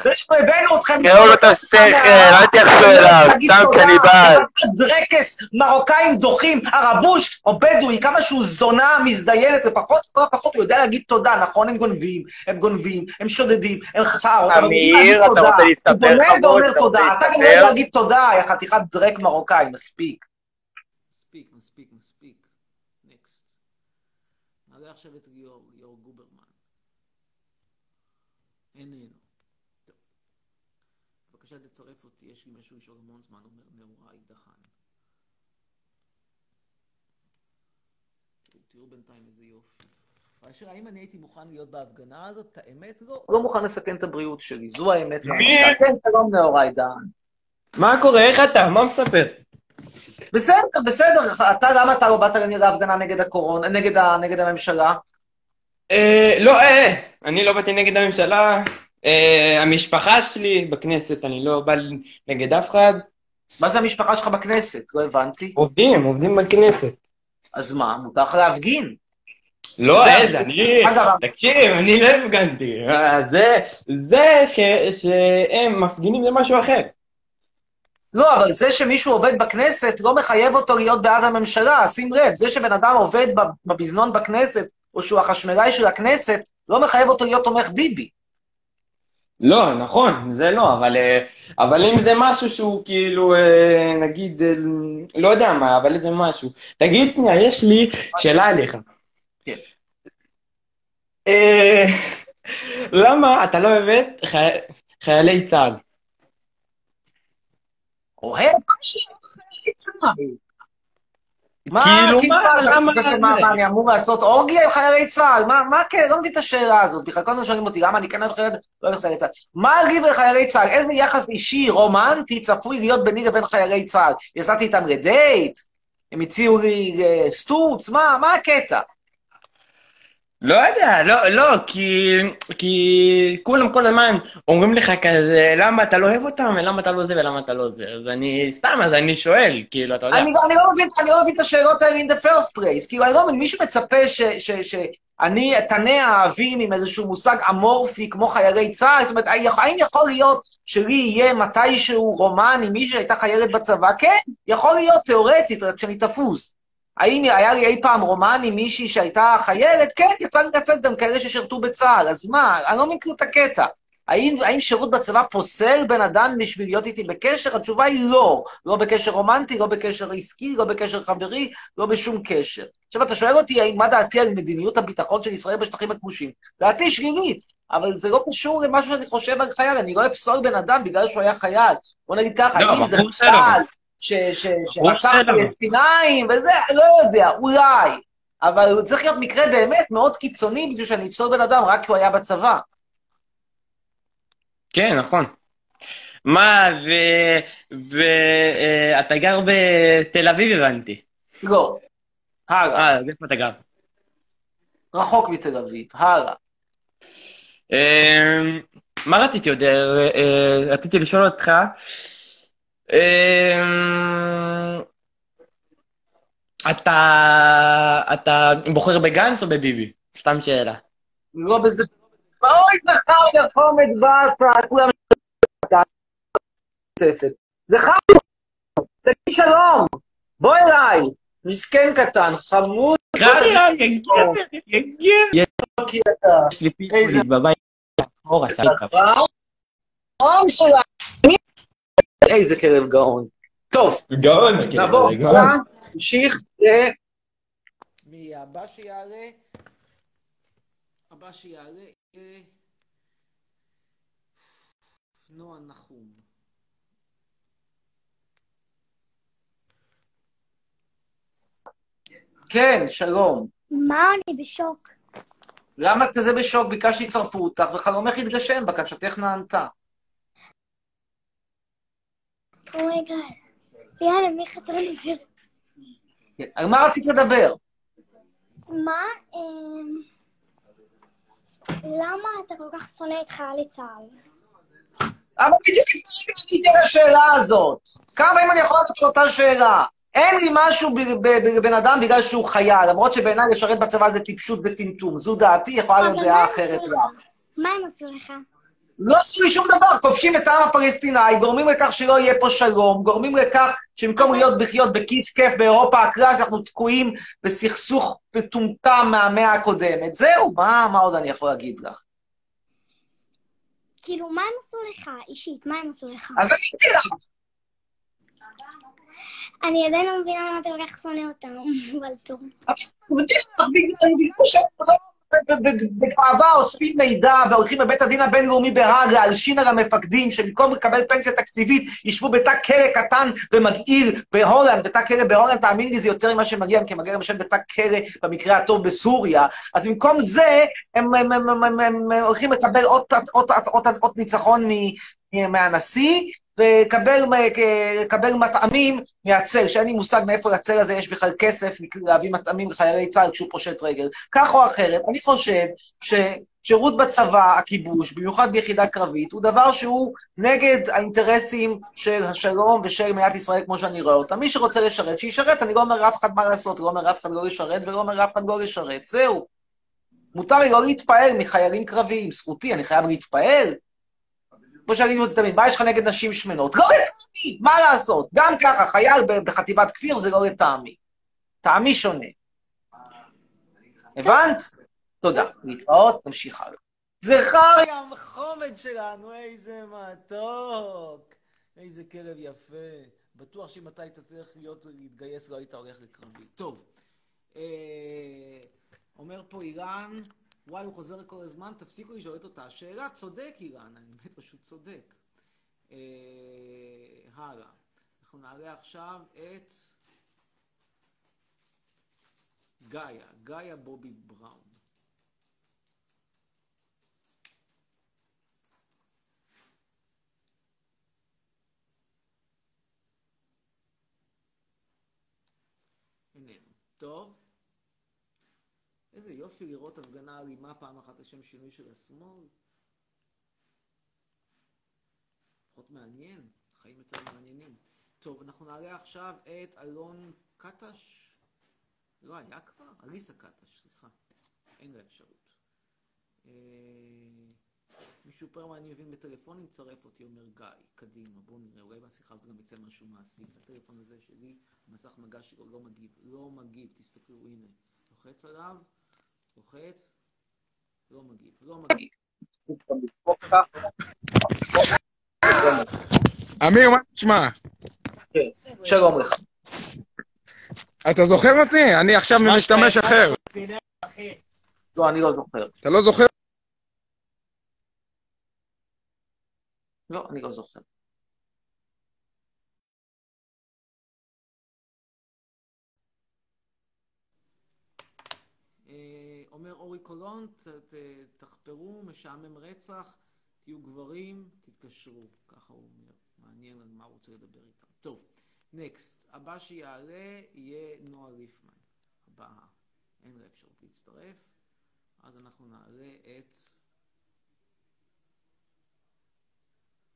תקראו לו את השכל, אל תתייחסו אליו, סתם. קניבל. דרקס, מרוקאים דוחים, הרבוש או בדואי, כמה שהוא זונה מזדיינת, לפחות, כל הפחות הוא יודע להגיד תודה, נכון? הם גונבים, הם גונבים, הם שודדים, הם חסרות. אבל אמיר, אתה. רוצה להסתפר הוא בונה חמוד? ואומר תודה. אתה גם? יודע להגיד תודה, יא חתיכת דרק מרוקאי. מספיק, מספיק, מספיק. נקסט. נעלה עכשיו את ליאור, ליאור גוברמן. איננו. טוב. בבקשה תצרף אותי, יש לי משהו לשאול המון זמן, אומר נעוריי דהן. תראו בינתיים איזה יופי. כאשר האם אני הייתי מוכן להיות בהפגנה הזאת? את האמת לא. לא מוכן לסכן את הבריאות שלי, זו האמת. מי? כן, שלום נעוריי דהן. מה קורה? איך אתה? מה מספר? בסדר, בסדר. אתה, למה אתה לא באת להפגנה נגד הקורונה, נגד, ה, נגד הממשלה? אה, לא, אה, אני לא באתי נגד הממשלה. אה, המשפחה שלי בכנסת, אני לא בא נגד אף אחד. מה זה המשפחה שלך בכנסת? לא הבנתי. עובדים, עובדים בכנסת. אז מה, מותר לך להפגין. לא, זה- איזה, אני... תקשיב, אני לא הפגנתי. אה, זה, זה ש- שהם מפגינים זה משהו אחר. לא, אבל זה שמישהו עובד בכנסת לא מחייב אותו להיות בעד הממשלה, שים לב, זה שבן אדם עובד בב- במזנון בכנסת, או שהוא החשמלאי של הכנסת, לא מחייב אותו להיות תומך ביבי. לא, נכון, זה לא, אבל, אה, אבל אם זה משהו שהוא כאילו, אה, נגיד, אה, לא יודע מה, אבל איזה משהו. תגיד שנייה, יש לי שאלה עליך. אה, למה אתה לא אוהב את חי- חיילי צה"ל? אוהב משהו? מה, כאילו, מה, למה אני אמור לעשות אורגיה עם חיילי צה"ל? מה, מה כן, לא מבין את השאלה הזאת. בכלל, כל הזמן שואלים אותי, למה אני כן אוהב חיילי, לא אוהב חיילי צה"ל. מה לי ולחיילי צה"ל? איזה יחס אישי, רומנטי, צפוי להיות ביני לבין חיילי צה"ל? יצאתי איתם לדייט? הם הציעו לי אה, סטוץ? מה, מה הקטע? לא יודע, לא, לא, כי, כי כולם כל הזמן אומרים לך כזה, למה אתה לא אוהב אותם, ולמה אתה לא זה, ולמה אתה לא זה. אז אני, סתם, אז אני שואל, כאילו, אתה יודע. אני, אני, לא מבין, אני לא מבין את השאלות האלה in the first place. כאילו, אני לא מבין, מישהו מצפה ש, ש, שאני אתנה האהבים עם איזשהו מושג אמורפי כמו חיילי צה"ל? זאת אומרת, האם יכול להיות שלי יהיה מתישהו רומן עם מישהי שהייתה חיילת בצבא? כן, יכול להיות תיאורטית, רק שאני תפוס. האם היה לי אי פעם רומן עם מישהי שהייתה חיילת? כן, יצא לי לצאת גם כאלה ששירתו בצה"ל. אז מה, אני לא כאילו את הקטע. האם, האם שירות בצבא פוסל בן אדם בשביל להיות איתי בקשר? התשובה היא לא. לא בקשר רומנטי, לא בקשר עסקי, לא בקשר חברי, לא בשום קשר. עכשיו, אתה שואל אותי מה דעתי על מדיניות הביטחון של ישראל בשטחים הכבושים. דעתי שלילית, אבל זה לא קשור למשהו שאני חושב על חייל. אני לא אפסול בן אדם בגלל שהוא היה חייל. בוא נגיד ככה, לא, אם זה. חייל שרצח. פלסטינאים וזה, לא יודע, אולי. אבל הוא צריך להיות מקרה באמת מאוד קיצוני בשביל שאני אפסול בן אדם רק כי הוא היה בצבא. כן, נכון. מה, ואתה גר בתל אביב, הבנתי. לא. הלאה. אה, איפה אתה גר? רחוק מתל אביב. הלאה. אמ, מה רציתי עוד? אה, אה, רציתי לשאול אותך, אתה אתה בוחר בגנץ או בביבי? סתם שאלה. לא בזה. אוי, זכר לחומד באסה, כולם. זכר, תגיד שלום, בוא אליי. מסכן קטן, חמוד, יגיע, יגיע. כי אתה יש לי פיצולי בבית. אורה, סליחה. איזה כלב גאון. טוב, גאון, כן, נעבור, גאון. הלאה, נמשיך ל... מי הבא שיעלה? הבא שיעלה. נועה נחום. כן, שלום. מה אני בשוק? למה את כזה בשוק? ביקשתי שיצרפו אותך, וחלומך התגשם, בקשתך נענתה. Oh my God. יאללה, מי חצר זה? כן, על מה רצית לדבר? מה, אמ, למה אתה כל כך שונא את חיילי צה"ל? אבל בדיוק עניתי על השאלה הזאת. כמה פעמים אני יכול על אותה שאלה? אין לי משהו בבן אדם בגלל שהוא חייל, למרות שבעיניי לשרת בצבא זה טיפשות וטמטום. זו דעתי, יכולה להיות דעה אחרת. לך? מה הם עשו לך? לא עשו לי שום דבר, כובשים את העם הפלסטיני, גורמים לכך שלא יהיה פה שלום, גורמים לכך שבמקום להיות לחיות בכיף כיף באירופה הקלאסית, אנחנו תקועים בסכסוך מטומטם מהמאה הקודמת. זהו, מה, מה עוד אני יכול להגיד לך? כאילו, מה הם עשו לך אישית? מה הם עשו לך? אז עניתי לך. אני עדיין לא מבינה למה אתה כל כך שונא אותם, אבל טוב. בגלל בגלל שהם לא בגאווה אוספים מידע והולכים לבית הדין הבינלאומי בהאג להלשין על המפקדים שבמקום לקבל פנסיה תקציבית ישבו בתא כלא קטן ומגעיל בהולנד, בתא כלא בהולנד, תאמין לי זה יותר ממה שמגיע, כי מגיע למשל בתא כלא במקרה הטוב בסוריה, אז במקום זה הם, הם, הם, הם, הם, הם הולכים לקבל עוד, עוד, עוד, עוד, עוד ניצחון מהנשיא וקבל קבל מטעמים מהצל, שאין לי מושג מאיפה לצל הזה יש בכלל כסף להביא מטעמים לחיילי צה"ל כשהוא פושט רגל. כך או אחרת, אני חושב ששירות בצבא, הכיבוש, במיוחד ביחידה קרבית, הוא דבר שהוא נגד האינטרסים של השלום ושל מדינת ישראל כמו שאני רואה אותה. מי שרוצה לשרת, שישרת, אני לא אומר לאף אחד מה לעשות, לא אומר לאף אחד לא לשרת ולא אומר לאף אחד לא לשרת, זהו. מותר לי לא להתפעל מחיילים קרביים, זכותי, אני חייב להתפעל. כמו שאני אומר תמיד, מה יש לך נגד נשים שמנות? לא לטעמי, מה לעשות? גם ככה, חייל בחטיבת כפיר זה לא לטעמי. טעמי שונה. הבנת? תודה. להתראות, נמשיך הלאה. זכריה המחומד שלנו, איזה מתוק. איזה כלב יפה. בטוח שאם אתה היית צריך להיות, להתגייס, לא היית הולך לקרבי. טוב. אה, אומר פה אילן, וואי, הוא חוזר כל הזמן, תפסיקו לשאול את אותה שאלה. צודק, אילן, אני באמת פשוט צודק. אה, הלאה. אנחנו נעלה עכשיו את גאיה, גאיה בובי בראון. איננו. טוב. איזה יופי לראות הפגנה אלימה פעם אחת לשם שינוי של השמאל. פחות מעניין, חיים יותר מעניינים. טוב, אנחנו נעלה עכשיו את אלון קטש. לא היה כבר? אליסה קטש, סליחה. אין לה אפשרות. אה... מישהו פרמה אני מבין בטלפונים, צרף אותי, אומר גיא. קדימה, בואו נראה, אולי מהשיחה הזאת גם יצא משהו מעשי. הטלפון הזה שלי, המסך מגע שלו לא מגיב. לא מגיב, תסתכלו, הנה. לוחץ עליו. לוחץ, לא מגיב, לא מגיב. אמיר, מה נשמע? כן, שלום לך. אתה זוכר אותי? אני עכשיו משתמש אחר. לא, אני לא זוכר. אתה לא זוכר? לא, אני לא זוכר. אומר אורי קולון, תחפרו, משעמם רצח, תהיו גברים, תתקשרו. ככה הוא אומר. מעניין על מה הוא רוצה לדבר איתם. טוב, נקסט. הבא שיעלה יהיה נועה ליפמן. הבאה. אין לה אפשרות להצטרף. אז אנחנו נעלה את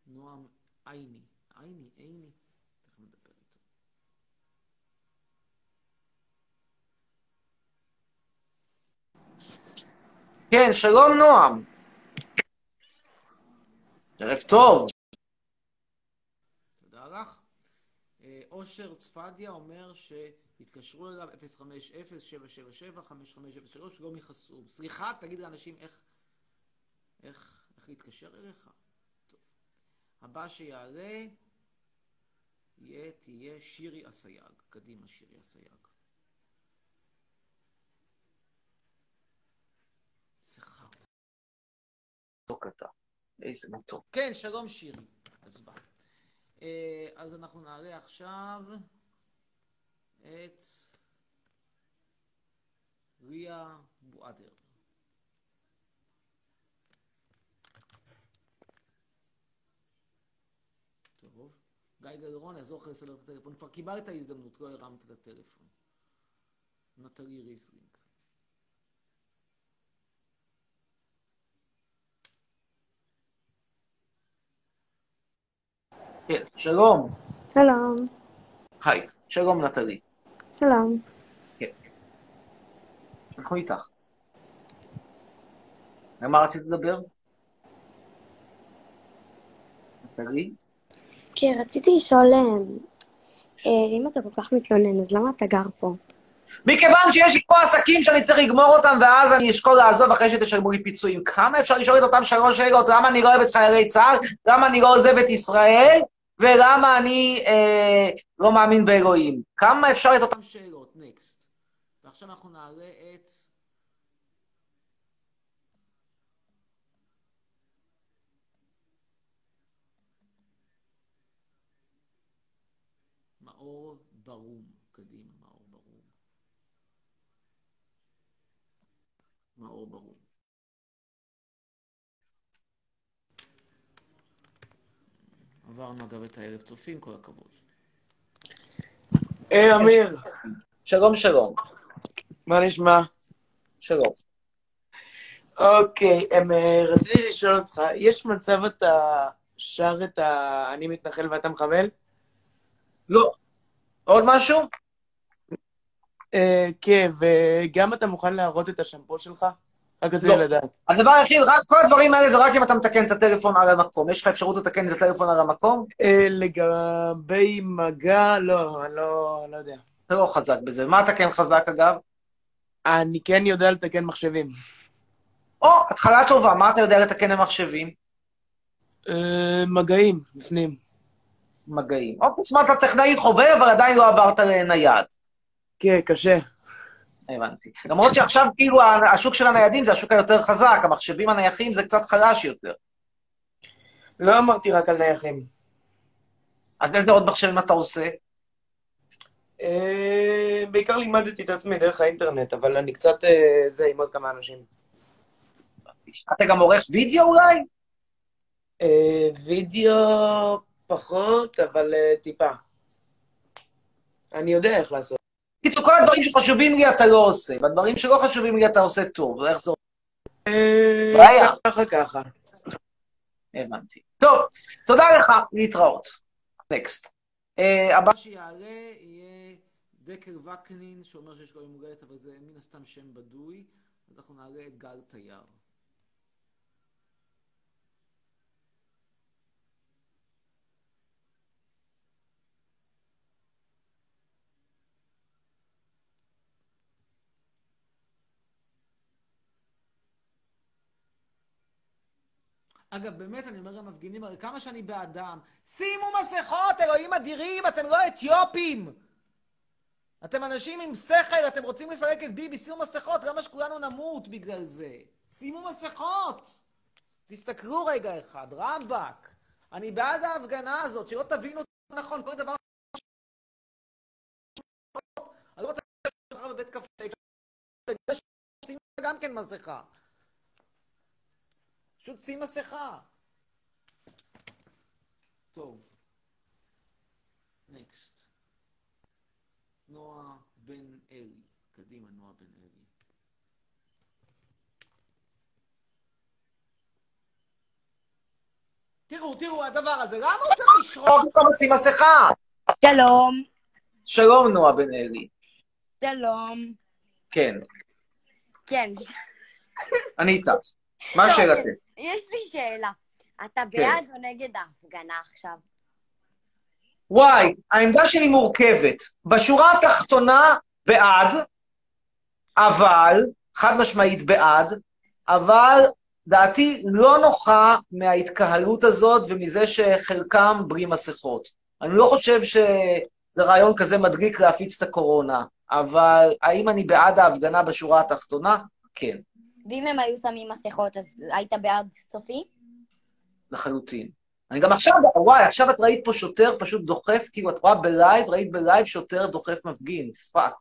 נועם עיני. עיני, עיני. תכף נדבר איתו. כן, שלום נועם. ערב טוב. תודה לך. אושר צפדיה אומר שהתקשרו אליו 050-777-5503, לא מחסום. סליחה, תגיד לאנשים איך, איך, איך להתקשר אליך. טוב. הבא שיעלה יהיה, תהיה שירי אסייג. קדימה, שירי אסייג. איזה חר. מתוק אתה. איזה מתוק. כן, שלום שירי. אז בא. אז אנחנו נעלה עכשיו את ריה בואדר. טוב. גיא גלרון, יעזור לך לסדר את הטלפון. כבר קיבלת הזדמנות, לא הרמת את הטלפון. נטלי ריסלינג. כן, שלום. שלום. היי, שלום נטלי. שלום. כן. אנחנו איתך. למה רצית לדבר? נטלי? כן, רציתי לשאול, אם אתה כל כך מתלונן, אז למה אתה גר פה? מכיוון שיש לי פה עסקים שאני צריך לגמור אותם, ואז אני אשקול לעזוב אחרי שתשלמו לי פיצויים. כמה אפשר לשאול את אותם שלוש שאלות? למה אני לא אוהב את חיילי צה"ל? למה אני לא עוזב את ישראל? ולמה אני אה, לא מאמין באלוהים? כמה אפשר את אותן שאלות? נקסט. ועכשיו אנחנו נעלה את... מאור ברום. קדימה, מאור ברום. מאור ברום. עברנו אגב את הערב צופים, כל הכבוד. היי, אמיר, שלום, שלום. מה נשמע? שלום. אוקיי, אמ, אה, רציתי לשאול אותך, יש מצב אתה שר את ה... אני מתנחל ואתה מחבל? לא. עוד משהו? אה, כן, וגם אתה מוכן להראות את השמפו שלך? רק רציתי לא. לדעת. הדבר היחיד, רק כל הדברים האלה זה רק אם אתה מתקן את הטלפון על המקום. יש לך אפשרות לתקן את הטלפון על המקום? אה, לגבי מגע, לא, אני לא לא יודע. אתה לא חזק בזה. מה אתה כן חזק אגב? אני כן יודע לתקן מחשבים. או, התחלה טובה, מה אתה יודע לתקן במחשבים? אה, מגעים, בפנים. מגעים. זאת אומרת, אתה טכנאי חובב, אבל עדיין לא עברת לנייד. כן, קשה. הבנתי. למרות שעכשיו כאילו השוק של הניידים זה השוק היותר חזק, המחשבים הנייחים זה קצת חלש יותר. לא אמרתי רק על נייחים. אז איזה עוד מחשבים אתה עושה? אה, בעיקר לימדתי את עצמי דרך האינטרנט, אבל אני קצת אה, זה עם עוד כמה אנשים. אתה גם עורך וידאו אולי? אה, וידאו פחות, אבל טיפה. אני יודע איך לעשות. הדברים שחשובים לי אתה לא עושה, והדברים שלא חשובים לי אתה עושה טוב, איך זה אה, בעיה. ככה ככה. הבנתי. טוב, תודה לך, להתראות. נקסט. הבא שיעלה יהיה דקל וקנין, שאומר שיש לו יום הולדת, אבל זה מן הסתם שם בדוי, אז אנחנו נעלה את גל תייר. אגב, באמת, אני אומר למפגינים, הרי כמה שאני בעדם, שימו מסכות, אלוהים אדירים, אתם לא אתיופים! אתם אנשים עם שכל, אתם רוצים לסלק את ביבי, שימו מסכות, למה שכולנו נמות בגלל זה? שימו מסכות! תסתכלו רגע אחד, רבאק. אני בעד ההפגנה הזאת, שלא תבינו נכון, כל דבר... אני לא רוצה לך בבית קפה, גם כן מסכה. פשוט שים מסכה. טוב. נקסט. נועה בן אלי. קדימה, נועה בן אלי. תראו, תראו, הדבר הזה, למה הוא צריך לשרוק במקום לשים מסכה? שלום, שלום, נועה בן אלי. שלום. כן, כן, אני איתך. מה שאלתך? יש לי שאלה. אתה כן. בעד או נגד ההפגנה עכשיו? וואי, העמדה שלי מורכבת. בשורה התחתונה, בעד, אבל, חד משמעית בעד, אבל דעתי לא נוחה מההתקהלות הזאת ומזה שחלקם בלי מסכות. אני לא חושב שזה רעיון כזה מדליק להפיץ את הקורונה, אבל האם אני בעד ההפגנה בשורה התחתונה? כן, ואם הם היו שמים מסכות, אז היית בעד סופי? לחלוטין. אני גם עכשיו, וואי, עכשיו את ראית פה שוטר פשוט דוחף, כאילו את רואה בלייב, ראית בלייב שוטר דוחף מפגין, fuck.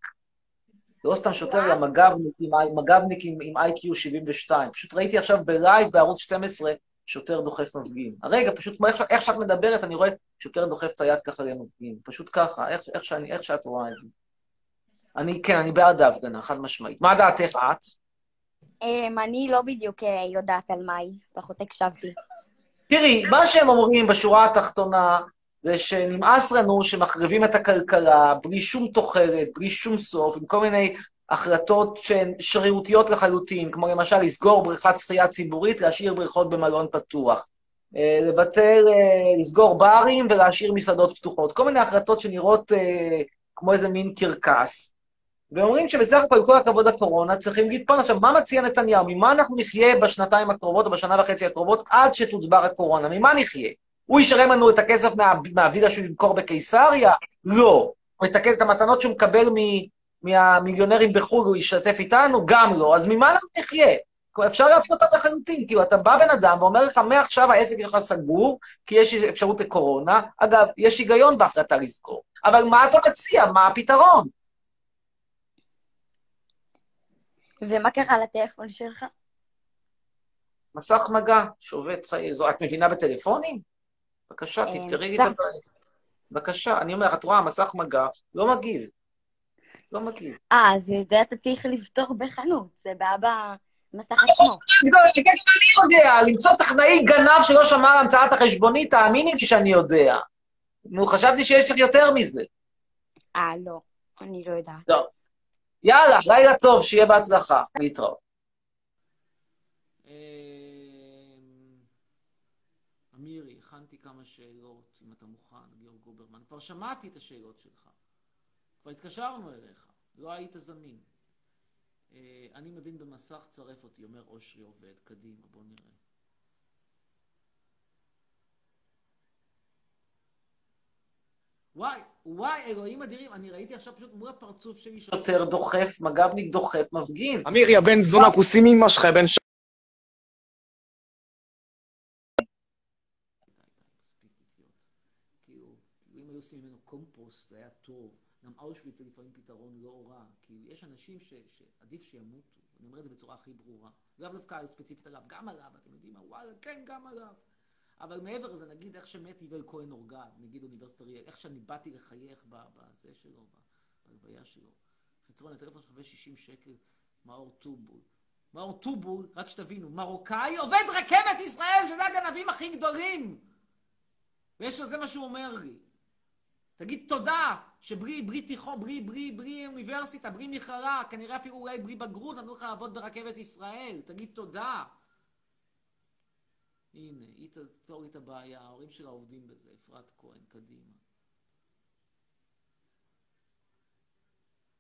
לא סתם שוטר, אלא מג"בניק עם, מג"בניק עם, עם IQ 72. פשוט ראיתי עכשיו בלייב בערוץ 12 שוטר דוחף מפגין. הרגע, פשוט כמו איך, איך שאת מדברת, אני רואה שוטר דוחף את היד ככה למפגין. פשוט ככה, איך, איך, שאני, איך שאת רואה את זה. אני, כן, אני בעד ההפגנה, חד משמעית. מה דעתך את? אמ, אני לא בדיוק אה, יודעת על מה היא, פחות הקשבתי. תראי, מה שהם אומרים בשורה התחתונה זה שנמאס לנו שמחריבים את הכלכלה בלי שום תוחלת, בלי שום סוף, עם כל מיני החלטות שהן שרירותיות לחלוטין, כמו למשל לסגור בריכת שחייה ציבורית, להשאיר בריכות במלון פתוח. אה, לבטל, אה, לסגור ברים ולהשאיר מסעדות פתוחות. כל מיני החלטות שנראות כמו איזה מין קרקס. ואומרים שבסך הכל, עם כל הכבוד לקורונה, צריכים להתפון. עכשיו, מה מציע נתניהו? ממה אנחנו נחיה בשנתיים הקרובות או בשנה וחצי הקרובות עד שתודבר הקורונה? ממה נחיה? הוא ישלם לנו את הכסף מה, מהווילה שהוא ימכור בקיסריה? לא. הוא יתקן את המתנות שהוא מקבל מ, מהמיליונרים בחו"ל, הוא ישתף איתנו? גם לא. אז ממה אנחנו נחיה? אפשר להפנות אותה לחלוטין. כאילו, אתה בא בן אדם ואומר לך, מעכשיו העסק שלך סגור, כי יש אפשרות לקורונה. אגב, יש היגיון בהחלטה לסגור. אבל מה אתה מציע? מה הפתרון? ומה קרה לטלפון שלך? מסך מגע, שובת חיי. זו, את מבינה בטלפונים? בבקשה, אה, תפתרי לי את. הבעיה. בבקשה, אני אומר את רואה, מסך מגע, לא מגיב. לא מגיב. אה, אז את זה אתה צריך לפתור בחנות, זה בעיה במסך עצמו. אני יודע, למצוא טכנאי גנב שלא שמע על המצאת החשבונית, תאמיני לי שאני יודע. נו, חשבתי שיש לך יותר מזה. אה, לא, אני לא יודעת. לא. יאללה, לילה טוב, שיהיה בהצלחה. להתראות. אמירי, הכנתי כמה שאלות, אם אתה מוכן, ליאור גוברמן. כבר שמעתי את השאלות שלך. כבר התקשרנו אליך, לא היית זמין. אה, אני מבין במסך, צרף אותי, אומר אושרי עובד. קדימה, בוא נראה. וואי, וואי, אלוהים אדירים, אני ראיתי עכשיו פשוט מול הפרצוף שלי שוטר דוחף, מג"בניק דוחף, מפגין. אמיר, יא בן זונה, כוסים אמא שלך, יא בן ש... מספיק אידיוט. אם היו עושים ממנו קומפוסט, זה היה טוב. גם אושוויץ זה לפעמים פתרון לא רע. כי יש אנשים ש, שעדיף שימותו. אני אומר את זה בצורה הכי ברורה. לאו דווקא ספציפית עליו, גם עליו, אתם יודעים מה? וואלה, כן, גם עליו. אבל מעבר לזה, נגיד איך שמת יגאל כהן אורגד, נגיד אוניברסיטת אריאל, איך שאני באתי לחייך בזה שלו, בהלוויה שלו. חצרון, הטלפון שווה 60 שקל, מאור טובול. מאור טובול, רק שתבינו, מרוקאי עובד רכבת ישראל, שזה הגנבים הכי גדולים! ויש לו, זה מה שהוא אומר לי. תגיד תודה שבלי, בלי תיכון, בלי, בלי, בלי אוניברסיטה, בלי מכללה, כנראה אפילו אולי בלי בגרות, נתנו לך לעבוד ברכבת ישראל. תגיד תודה. הנה, היא תפתור לי את הבעיה, ההורים שלה עובדים בזה, אפרת כהן, קדימה.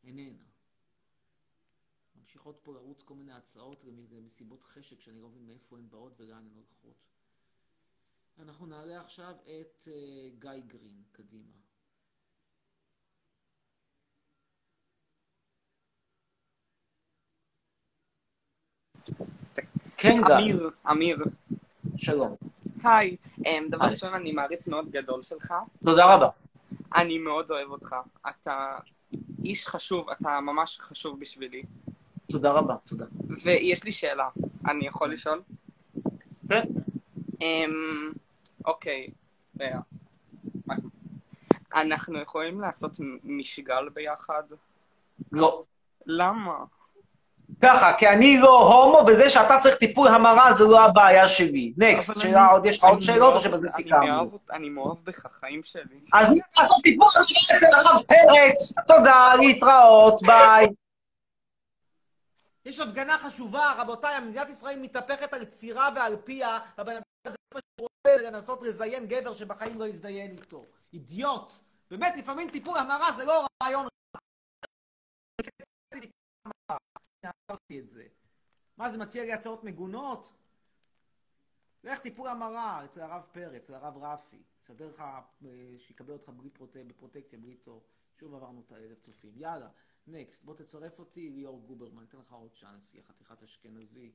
איננה. ממשיכות פה לרוץ כל מיני הצעות למסיבות חשק שאני לא מבין מאיפה הן באות ולאן הן הולכות. אנחנו נעלה עכשיו את uh, גיא גרין, קדימה. כן, גיא, אמיר, אמיר, שלום. היי. אמ, דבר. ראשון, אני מעריץ מאוד גדול שלך. תודה רבה. אני מאוד אוהב אותך. אתה איש חשוב, אתה ממש חשוב בשבילי. תודה רבה, תודה. ויש לי שאלה, אני יכול לשאול? כן. אמ, אוקיי. אה, אנחנו יכולים לעשות משגל ביחד? לא. למה? ככה, כי אני לא הומו, וזה שאתה צריך טיפול המרה זה לא הבעיה שלי. נקסט, שאלה עוד, יש לך עוד שאלות או שבזה סיכמנו? אני מאוהב בך, חיים שלי. אז לעשות טיפול המרה אצל הרב פרץ. תודה, להתראות, ביי. יש הפגנה חשובה, רבותיי, מדינת ישראל מתהפכת על צירה ועל פיה, הבן אדם הזה פשוט רוצה לנסות לזיין גבר שבחיים לא יזדיין איתו. אידיוט. באמת, לפעמים טיפול המרה זה לא רעיון רע. אמרתי את זה. מה, זה מציע לי הצעות מגונות? לך טיפול המרה אצל הרב פרץ, אצל הרב רפי. יסדר לך, אה, שיקבל אותך בלי פרוט... בפרוטקציה, בלי תור. שוב עברנו את האלף צופים. יאללה, נקסט, בוא תצרף אותי, ליאור גוברמן, אתן לך עוד צ'אנס, יא חתיכת אשכנזי.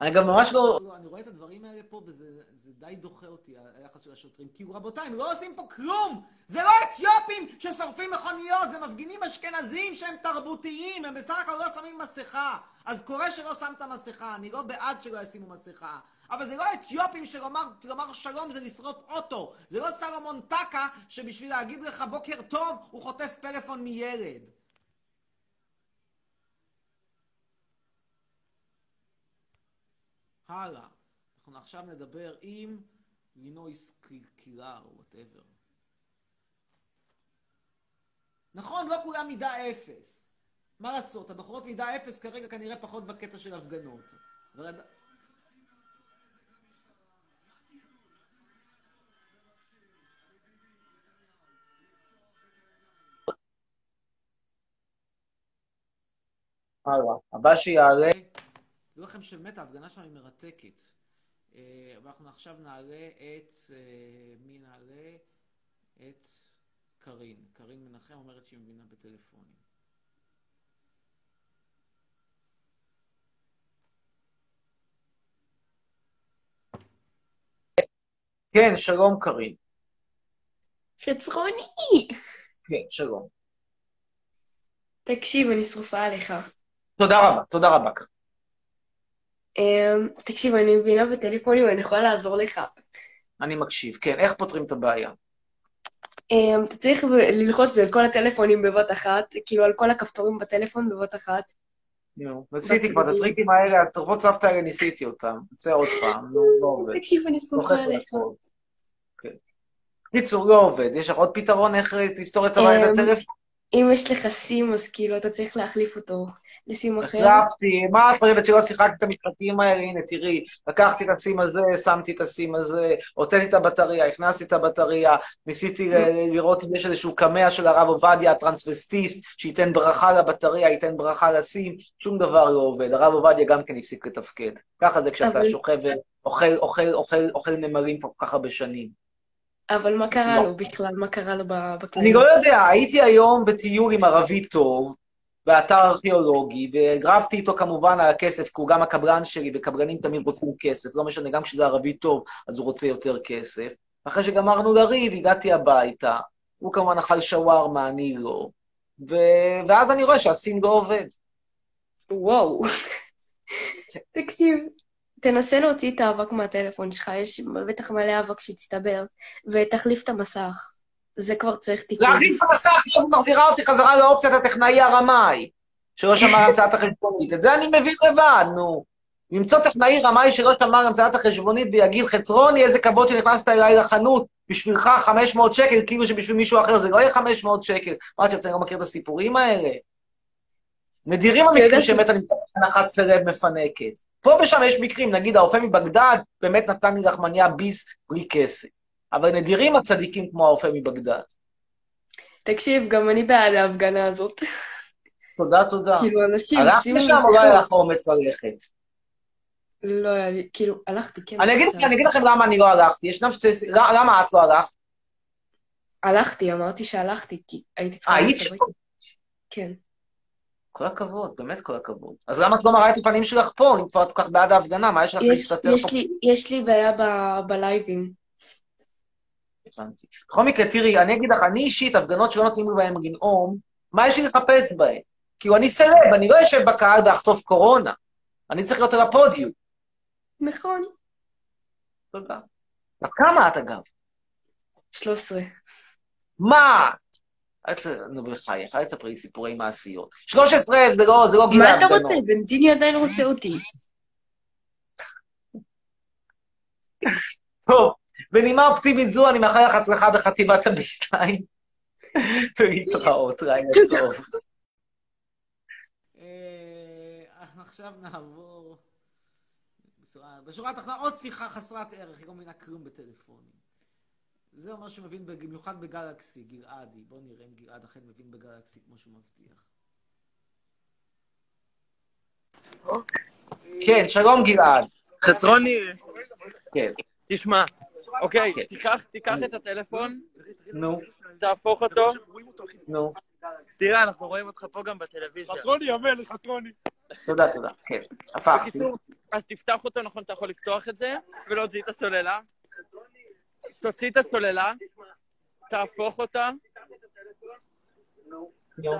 אני גם ממש לא... אני רואה את הדברים האלה פה, וזה זה די דוחה אותי, היחס של השוטרים. כי רבותיי, הם לא עושים פה כלום! זה לא אתיופים ששורפים מכוניות, זה מפגינים אשכנזים שהם תרבותיים, הם בסך הכל לא שמים מסכה. אז קורה שלא שמת מסכה, אני לא בעד שלא ישימו מסכה. אבל זה לא אתיופים שלומר לומר שלום זה לשרוף אוטו. זה לא סלומון טקה שבשביל להגיד לך בוקר טוב, הוא חוטף פלאפון מילד. הלאה. אנחנו עכשיו נדבר עם לינויס קילר או whatever. נכון, לא כולם מידה אפס. מה לעשות, הבחורות מידה אפס כרגע כנראה פחות בקטע של הפגנות. עד- הלאה. הבא שיעלה... תדעו לכם שבאמת ההפגנה שם היא מרתקת. אה, ואנחנו עכשיו נעלה את... אה, מי נעלה? את קארין. קארין מנחם אומרת שהיא מבינה בטלפונים. כן, שלום קארין. חצרוני! כן, שלום. תקשיב, אני שרופה עליך. תודה רבה, תודה רבה. אמ, תקשיב, אני מבינה בטלפונים, אני יכולה לעזור לך. אני מקשיב. כן, איך פותרים את הבעיה? אמ, אתה צריך ללחוץ על כל הטלפונים בבת אחת, כאילו על כל הכפתורים בטלפון בבת אחת. נו, ניסיתי כבר את. הטריקים האלה, הטרפות סבתא האלה ניסיתי אותם. נצא עוד פעם, נו, לא עובד. תקשיב, אני על עליך. כן. קיצור, לא עובד. יש לך עוד פתרון איך לפתור את הבעיה אמ, בטלפון? אם יש לך סים, אז כאילו אתה צריך להחליף אותו לסים אחר. החלפתי, מה את חושבת שלא שיחקתי את המשחקים האלה? הנה, תראי, לקחתי את הסים הזה, שמתי את הסים הזה, הוצאתי את הבטריה, הכנסתי את הבטריה, ניסיתי לראות אם יש איזשהו קמע של הרב עובדיה, הטרנסווסטיסט, שייתן ברכה לבטריה, ייתן ברכה לסים, שום דבר לא עובד. הרב עובדיה גם כן הפסיק לתפקד. ככה זה כשאתה שוכב ואוכל אוכל, אוכל, אוכל נמלים כל כך הרבה שנים. אבל מה קרה לא. לו בכלל? מה קרה לו ב- אני? לא יודע, הייתי היום בטיול עם ערבי טוב, באתר ארכיאולוגי, והגרפתי איתו כמובן על הכסף, כי הוא גם הקבלן שלי, וקבלנים תמיד רוצים כסף, לא משנה, גם כשזה ערבי טוב, אז הוא רוצה יותר כסף. אחרי שגמרנו לריב, הגעתי הביתה, הוא כמובן אכל שווארמה, אני לא, ו... ואז אני רואה שהסים לא עובד. וואו. תקשיב, תנסה להוציא את האבק מהטלפון שלך, יש בטח מלא אבק שהצטבר, ותחליף את המסך. זה כבר צריך תיקון. להחליף את המסך, אז מחזירה אותי חזרה לאופציית הטכנאי הרמאי, שלא שמר המצאת החשבונית. את זה אני מבין לבד, נו. למצוא טכנאי רמאי שלא שמר המצאת החשבונית ויגיד, חצרוני, איזה כבוד שנכנסת אליי לחנות, בשבילך 500 שקל, כאילו שבשביל מישהו אחר זה לא יהיה 500 שקל. מה, אתה לא מכיר את הסיפורים האלה? נדירים המקרים שבאמת אני מקבל הנחת סלב מפנקת. פה ושם יש מקרים, נגיד האופה מבגדד באמת נתן לי לחמניה ביס בלי כסף. אבל נדירים הצדיקים כמו האופה מבגדד. תקשיב, גם אני בעד ההפגנה הזאת. תודה, תודה. כאילו, אנשים, שימו לשם או לא היה לך מסכות. אומץ ללכת? לא היה לי, כאילו, הלכתי, כן. אני אגיד. אני אגיד לכם למה אני לא הלכתי. ישנם שתי... למה את לא הלכת? הלכתי, אמרתי שהלכתי, כי הייתי צריכה אה, היית שם? כן. כל הכבוד, באמת כל הכבוד. אז למה את לא מראה את הפנים שלך פה, אם כבר את כל כך בעד ההפגנה? מה יש לך להסתתר יש פה? לי, יש לי בעיה ב- בלייבים. הבנתי. בכל מקרה, תראי, אני אגיד לך, אני אישית, הפגנות שלא נותנים לי בהן לנאום, מה יש לי לחפש בהן? כאילו, אני סלב, אני לא אשב בקהל ואחטוף קורונה. אני צריך להיות על הפודיום. נכון. תודה. כמה את, אגב? 13. מה? נו, בחייך, אל תספרי סיפורי מעשיות. 13 זה לא, זה לא גיל מה אתה ההפגנות. רוצה? בנזיני עדיין רוצה אותי. טוב, בנימה אופטימית זו, אני מאחל לך הצלחה בחטיבת הביניים. ולהתראות, לילה טוב. אה, עכשיו נעבור... בשורה- בשורה התחתונה, עוד שיחה חסרת ערך, היא לא מבינה כלום בטלפונים. זה אומר שהוא מבין במיוחד בגלקסי, גלעדי. בואו נראה אם גלעד אכן מבין בגלקסי כמו שהוא מבטיח. כן, שלום גלעד. חצרוני, כן. תשמע, אוקיי, תיקח, תיקח את הטלפון, נו, תהפוך אותו, נו. תראה, אנחנו רואים אותך פה גם בטלוויזיה. חתרוני, המלך, חתרוני. תודה, תודה. כן, הפכתי. אז תפתח אותו, נכון, אתה יכול לפתוח את זה, ולהוציא את הסוללה. תוציא את הסוללה, תהפוך אותה,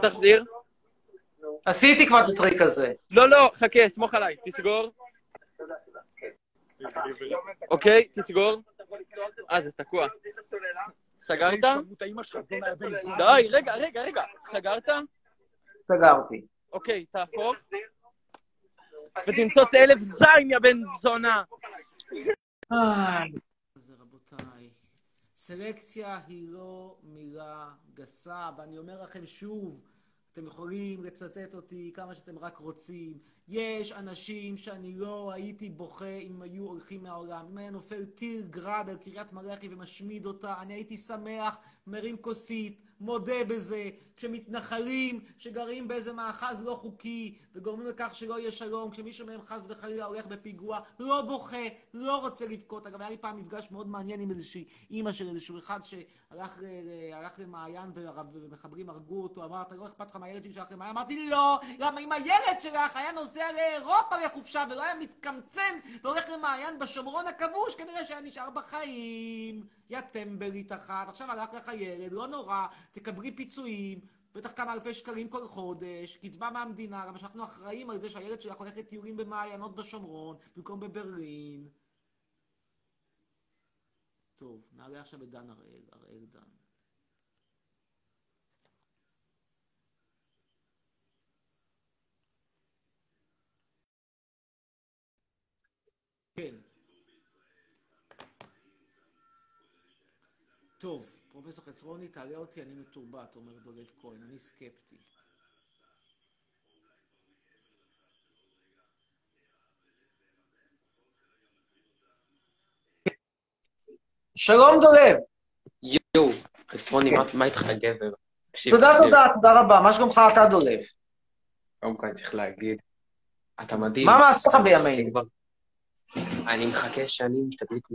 תחזיר. עשיתי כבר את הטריק הזה. לא, לא, חכה, סמוך עליי, תסגור. אוקיי, תסגור. אה, זה תקוע. סגרת? די, רגע, רגע, רגע. סגרת? סגרתי. אוקיי, תהפוך. ותמצוץ אלף זין, יא בן זונה. סלקציה היא לא מילה גסה, ואני אומר לכם שוב, אתם יכולים לצטט אותי כמה שאתם רק רוצים. יש אנשים שאני לא הייתי בוכה אם היו הולכים מהעולם. אם היה נופל טיל גראד על קריית מלאכי ומשמיד אותה, אני הייתי שמח, מרים כוסית, מודה בזה. כשמתנחלים שגרים באיזה מאחז לא חוקי וגורמים לכך שלא יהיה שלום, כשמישהו מהם חס וחלילה הולך בפיגוע, לא בוכה, לא רוצה לבכות. אגב, היה לי פעם מפגש מאוד מעניין עם איזושהי אימא של איזשהו אחד שהלך ל- למעיין ומחברים הרגו אותו, אמר, אתה לא אכפת לך מהילד שלך למעיין? אמרתי, לא, למה אם הילד שלך היה נוסע לאירופה לחופשה ולא היה מתקמצן והולך למעיין בשומרון הכבוש, כנראה שהיה נשאר בחיים. יא טמבלית אחת, עכשיו הלך לך ילד, לא נורא, תקבלי פיצויים. בטח כמה אלפי שקלים כל חודש, קצבה מהמדינה, גם שאנחנו אחראים על זה שהילד שלך הולך לטיולים במעיינות בשומרון, במקום בברלין. טוב, נעלה עכשיו את דן הראל, הראל דן. כן. טוב, פרופסור חצרוני, תעלה אותי, אני מתורבת, אומר דולב כהן, אני סקפטי. שלום דולב. יואו, חצרוני, מה- מה איתך גבר? תודה. תודה, תודה רבה. מה שלומך אתה דולב? קודם כל אני צריך להגיד, אתה מדהים. מה מעשיך בימינו? אני מחכה שנים שתדליק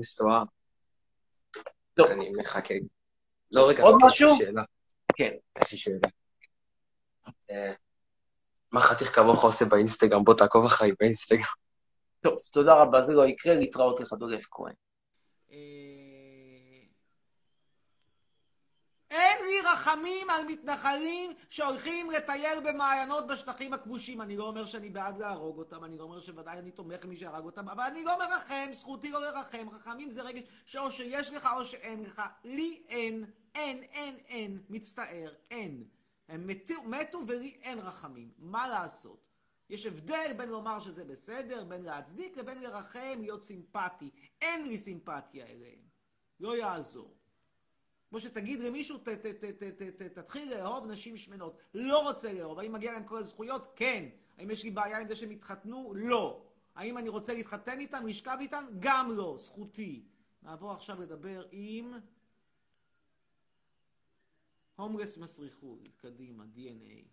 משואה. אני מחכה. לא, רגע, עוד משהו? כן. יש לי שאלה. אה, מה חתיך כמוך עושה באינסטגרם? בוא תעקוב אחריי באינסטגרם. טוב, תודה רבה, זה לא יקרה, להתראות לך דולב כהן. אין לי רחמים על מתנחלים שהולכים לטייל במעיינות בשטחים הכבושים. אני לא אומר שאני בעד להרוג אותם, אני לא אומר שוודאי אני תומך במי שהרג אותם, אבל אני לא מרחם, זכותי לא לרחם. רחמים זה רגש שאו שיש לך או שאין לך. לי אין, אין, אין, אין, מצטער, אין. הם מתו, מתו ולי אין רחמים. מה לעשות? יש הבדל בין לומר שזה בסדר, בין להצדיק, לבין לרחם, להיות סימפטי. אין לי סימפתיה אליהם. לא יעזור. כמו שתגיד למישהו, ת, ת, ת, ת, ת, ת, תתחיל לאהוב נשים שמנות. לא רוצה לאהוב. האם מגיע להם כל הזכויות? כן. האם יש לי בעיה עם זה שהם התחתנו? לא. האם אני רוצה להתחתן איתם, לשכב איתם? גם לא. זכותי. נעבור עכשיו לדבר עם... הומלס מסריחוי. קדימה, DNA.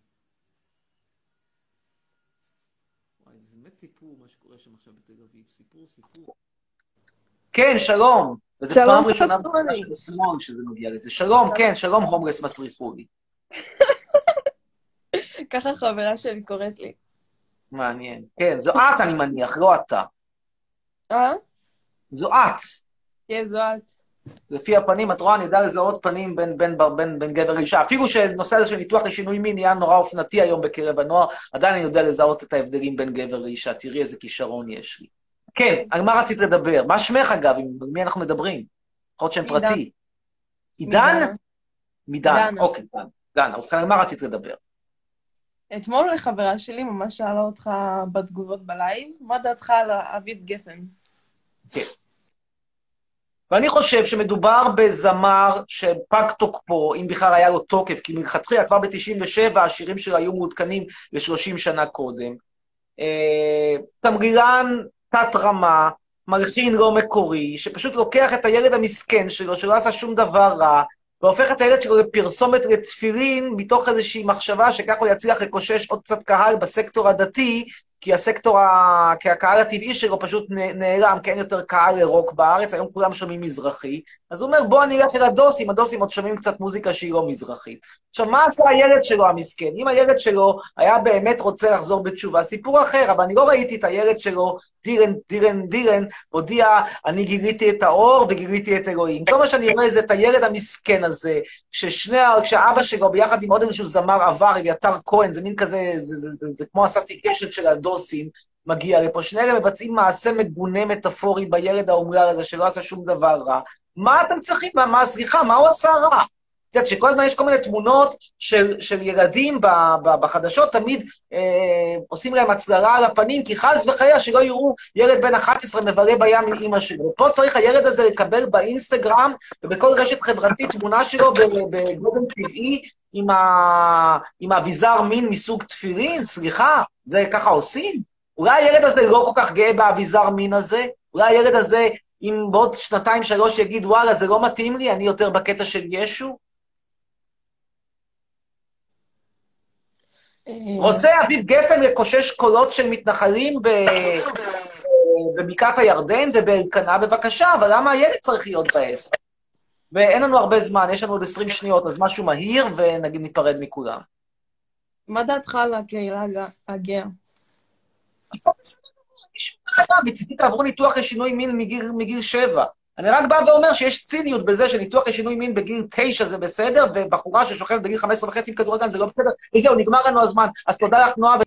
וואי, זה באמת סיפור מה שקורה שם עכשיו בתל אביב. סיפור, סיפור. כן, שלום. וזו פעם ראשונה. בפגש בשמאל שזה מגיע לזה. שלום, כן, שלום הומלס מסריחוי. ככה חברה שלי קוראת לי. מעניין. כן, זו את אני מניח, לא אתה. אה? זו את. כן, זו את. לפי הפנים, את רואה, אני יודע לזהות פנים בין, בין, בין, בין, בין גבר לאישה. אפילו שנושא הזה של ניתוח לשינוי מין נהיה נורא אופנתי היום בקרב הנוער, עדיין אני יודע לזהות את ההבדלים בין גבר לאישה. תראי איזה כישרון יש לי. כן, על מה רצית לדבר? מה שמך אגב? עם מי אנחנו מדברים? יכול להיות שם. פרטי. עידן? מדן. דנה. אוקיי, דן. דנה, ובכן, על מה רצית לדבר? אתמול חברה שלי ממש שאלה אותך בתגובות בלייב, מה דעתך על אביב גפן? ואני חושב שמדובר בזמר שפג תוקפו, אם בכלל היה לו תוקף, כי מלכתחילה כבר ב-97 השירים שלו היו מעודכנים ל-30 שנה קודם. אה, תמרילן תת-רמה, מלחין לא מקורי, שפשוט לוקח את הילד המסכן שלו, שלא עשה שום דבר רע, והופך את הילד שלו לפרסומת לתפילין, מתוך איזושהי מחשבה שככה הוא יצליח לקושש עוד קצת קהל בסקטור הדתי, כי הסקטור, ה... כי הקהל הטבעי שלו פשוט נעלם, כי אין יותר קהל לרוק בארץ, היום כולם שומעים מזרחי. אז הוא אומר, בוא אלך אל הדוסים, הדוסים עוד שומעים קצת מוזיקה שהיא לא מזרחית. עכשיו, מה עשה הילד שלו המסכן? אם הילד שלו היה באמת רוצה לחזור בתשובה, סיפור אחר, אבל אני לא ראיתי את הילד שלו, דירן, דירן, דירן, מודיע, אני גיליתי את האור וגיליתי את אלוהים. כל מה שאני רואה זה את הילד המסכן הזה, ששני, כשאבא שלו ביחד עם עוד איזשהו זמר עבר, אביתר כהן, זה מין כזה, זה, זה, זה, זה, זה כמו הססי קשת של הדוסים, מגיע לפה. שני אלה מבצעים מעשה מגונה מטאפורי בילד האומלל הזה, שלא עשה שום דבר רע. מה אתם צריכים? מה, מה סליחה, מה הוא עשה רע? את יודעת שכל הזמן יש כל מיני תמונות של, של ילדים ב, ב, בחדשות, תמיד אה, עושים להם הצללה על הפנים, כי חס וחלילה שלא יראו ילד בן 11 מבלה בים עם אימא שלו. פה צריך הילד הזה לקבל באינסטגרם ובכל רשת חברתית תמונה שלו בגודל טבעי עם, ה, עם האביזר מין מסוג תפילין, סליחה, זה ככה עושים? אולי הילד הזה לא כל כך גאה באביזר מין הזה? אולי הילד הזה, אם בעוד שנתיים, שלוש יגיד, וואלה, זה לא מתאים לי, אני יותר בקטע של ישו? רוצה אביב גפן לקושש קולות של מתנחלים ב... בבקעת הירדן ובאלקנה, בבקשה, אבל למה הילד צריך להיות בעסק? ואין לנו הרבה זמן, יש לנו עוד 20 שניות, אז משהו מהיר, ונגיד ניפרד מכולם. מה דעתך על הקהילה הג- הגאה? מצידי תעברו ניתוח לשינוי מין מגיל, מגיל שבע. אני רק בא ואומר שיש ציניות בזה שניתוח לשינוי מין בגיל תשע זה בסדר, ובחורה ששוכבת בגיל 15 וחצי עם כדורגל זה לא בסדר. וזהו, נגמר לנו הזמן. אז תודה לך, נועה.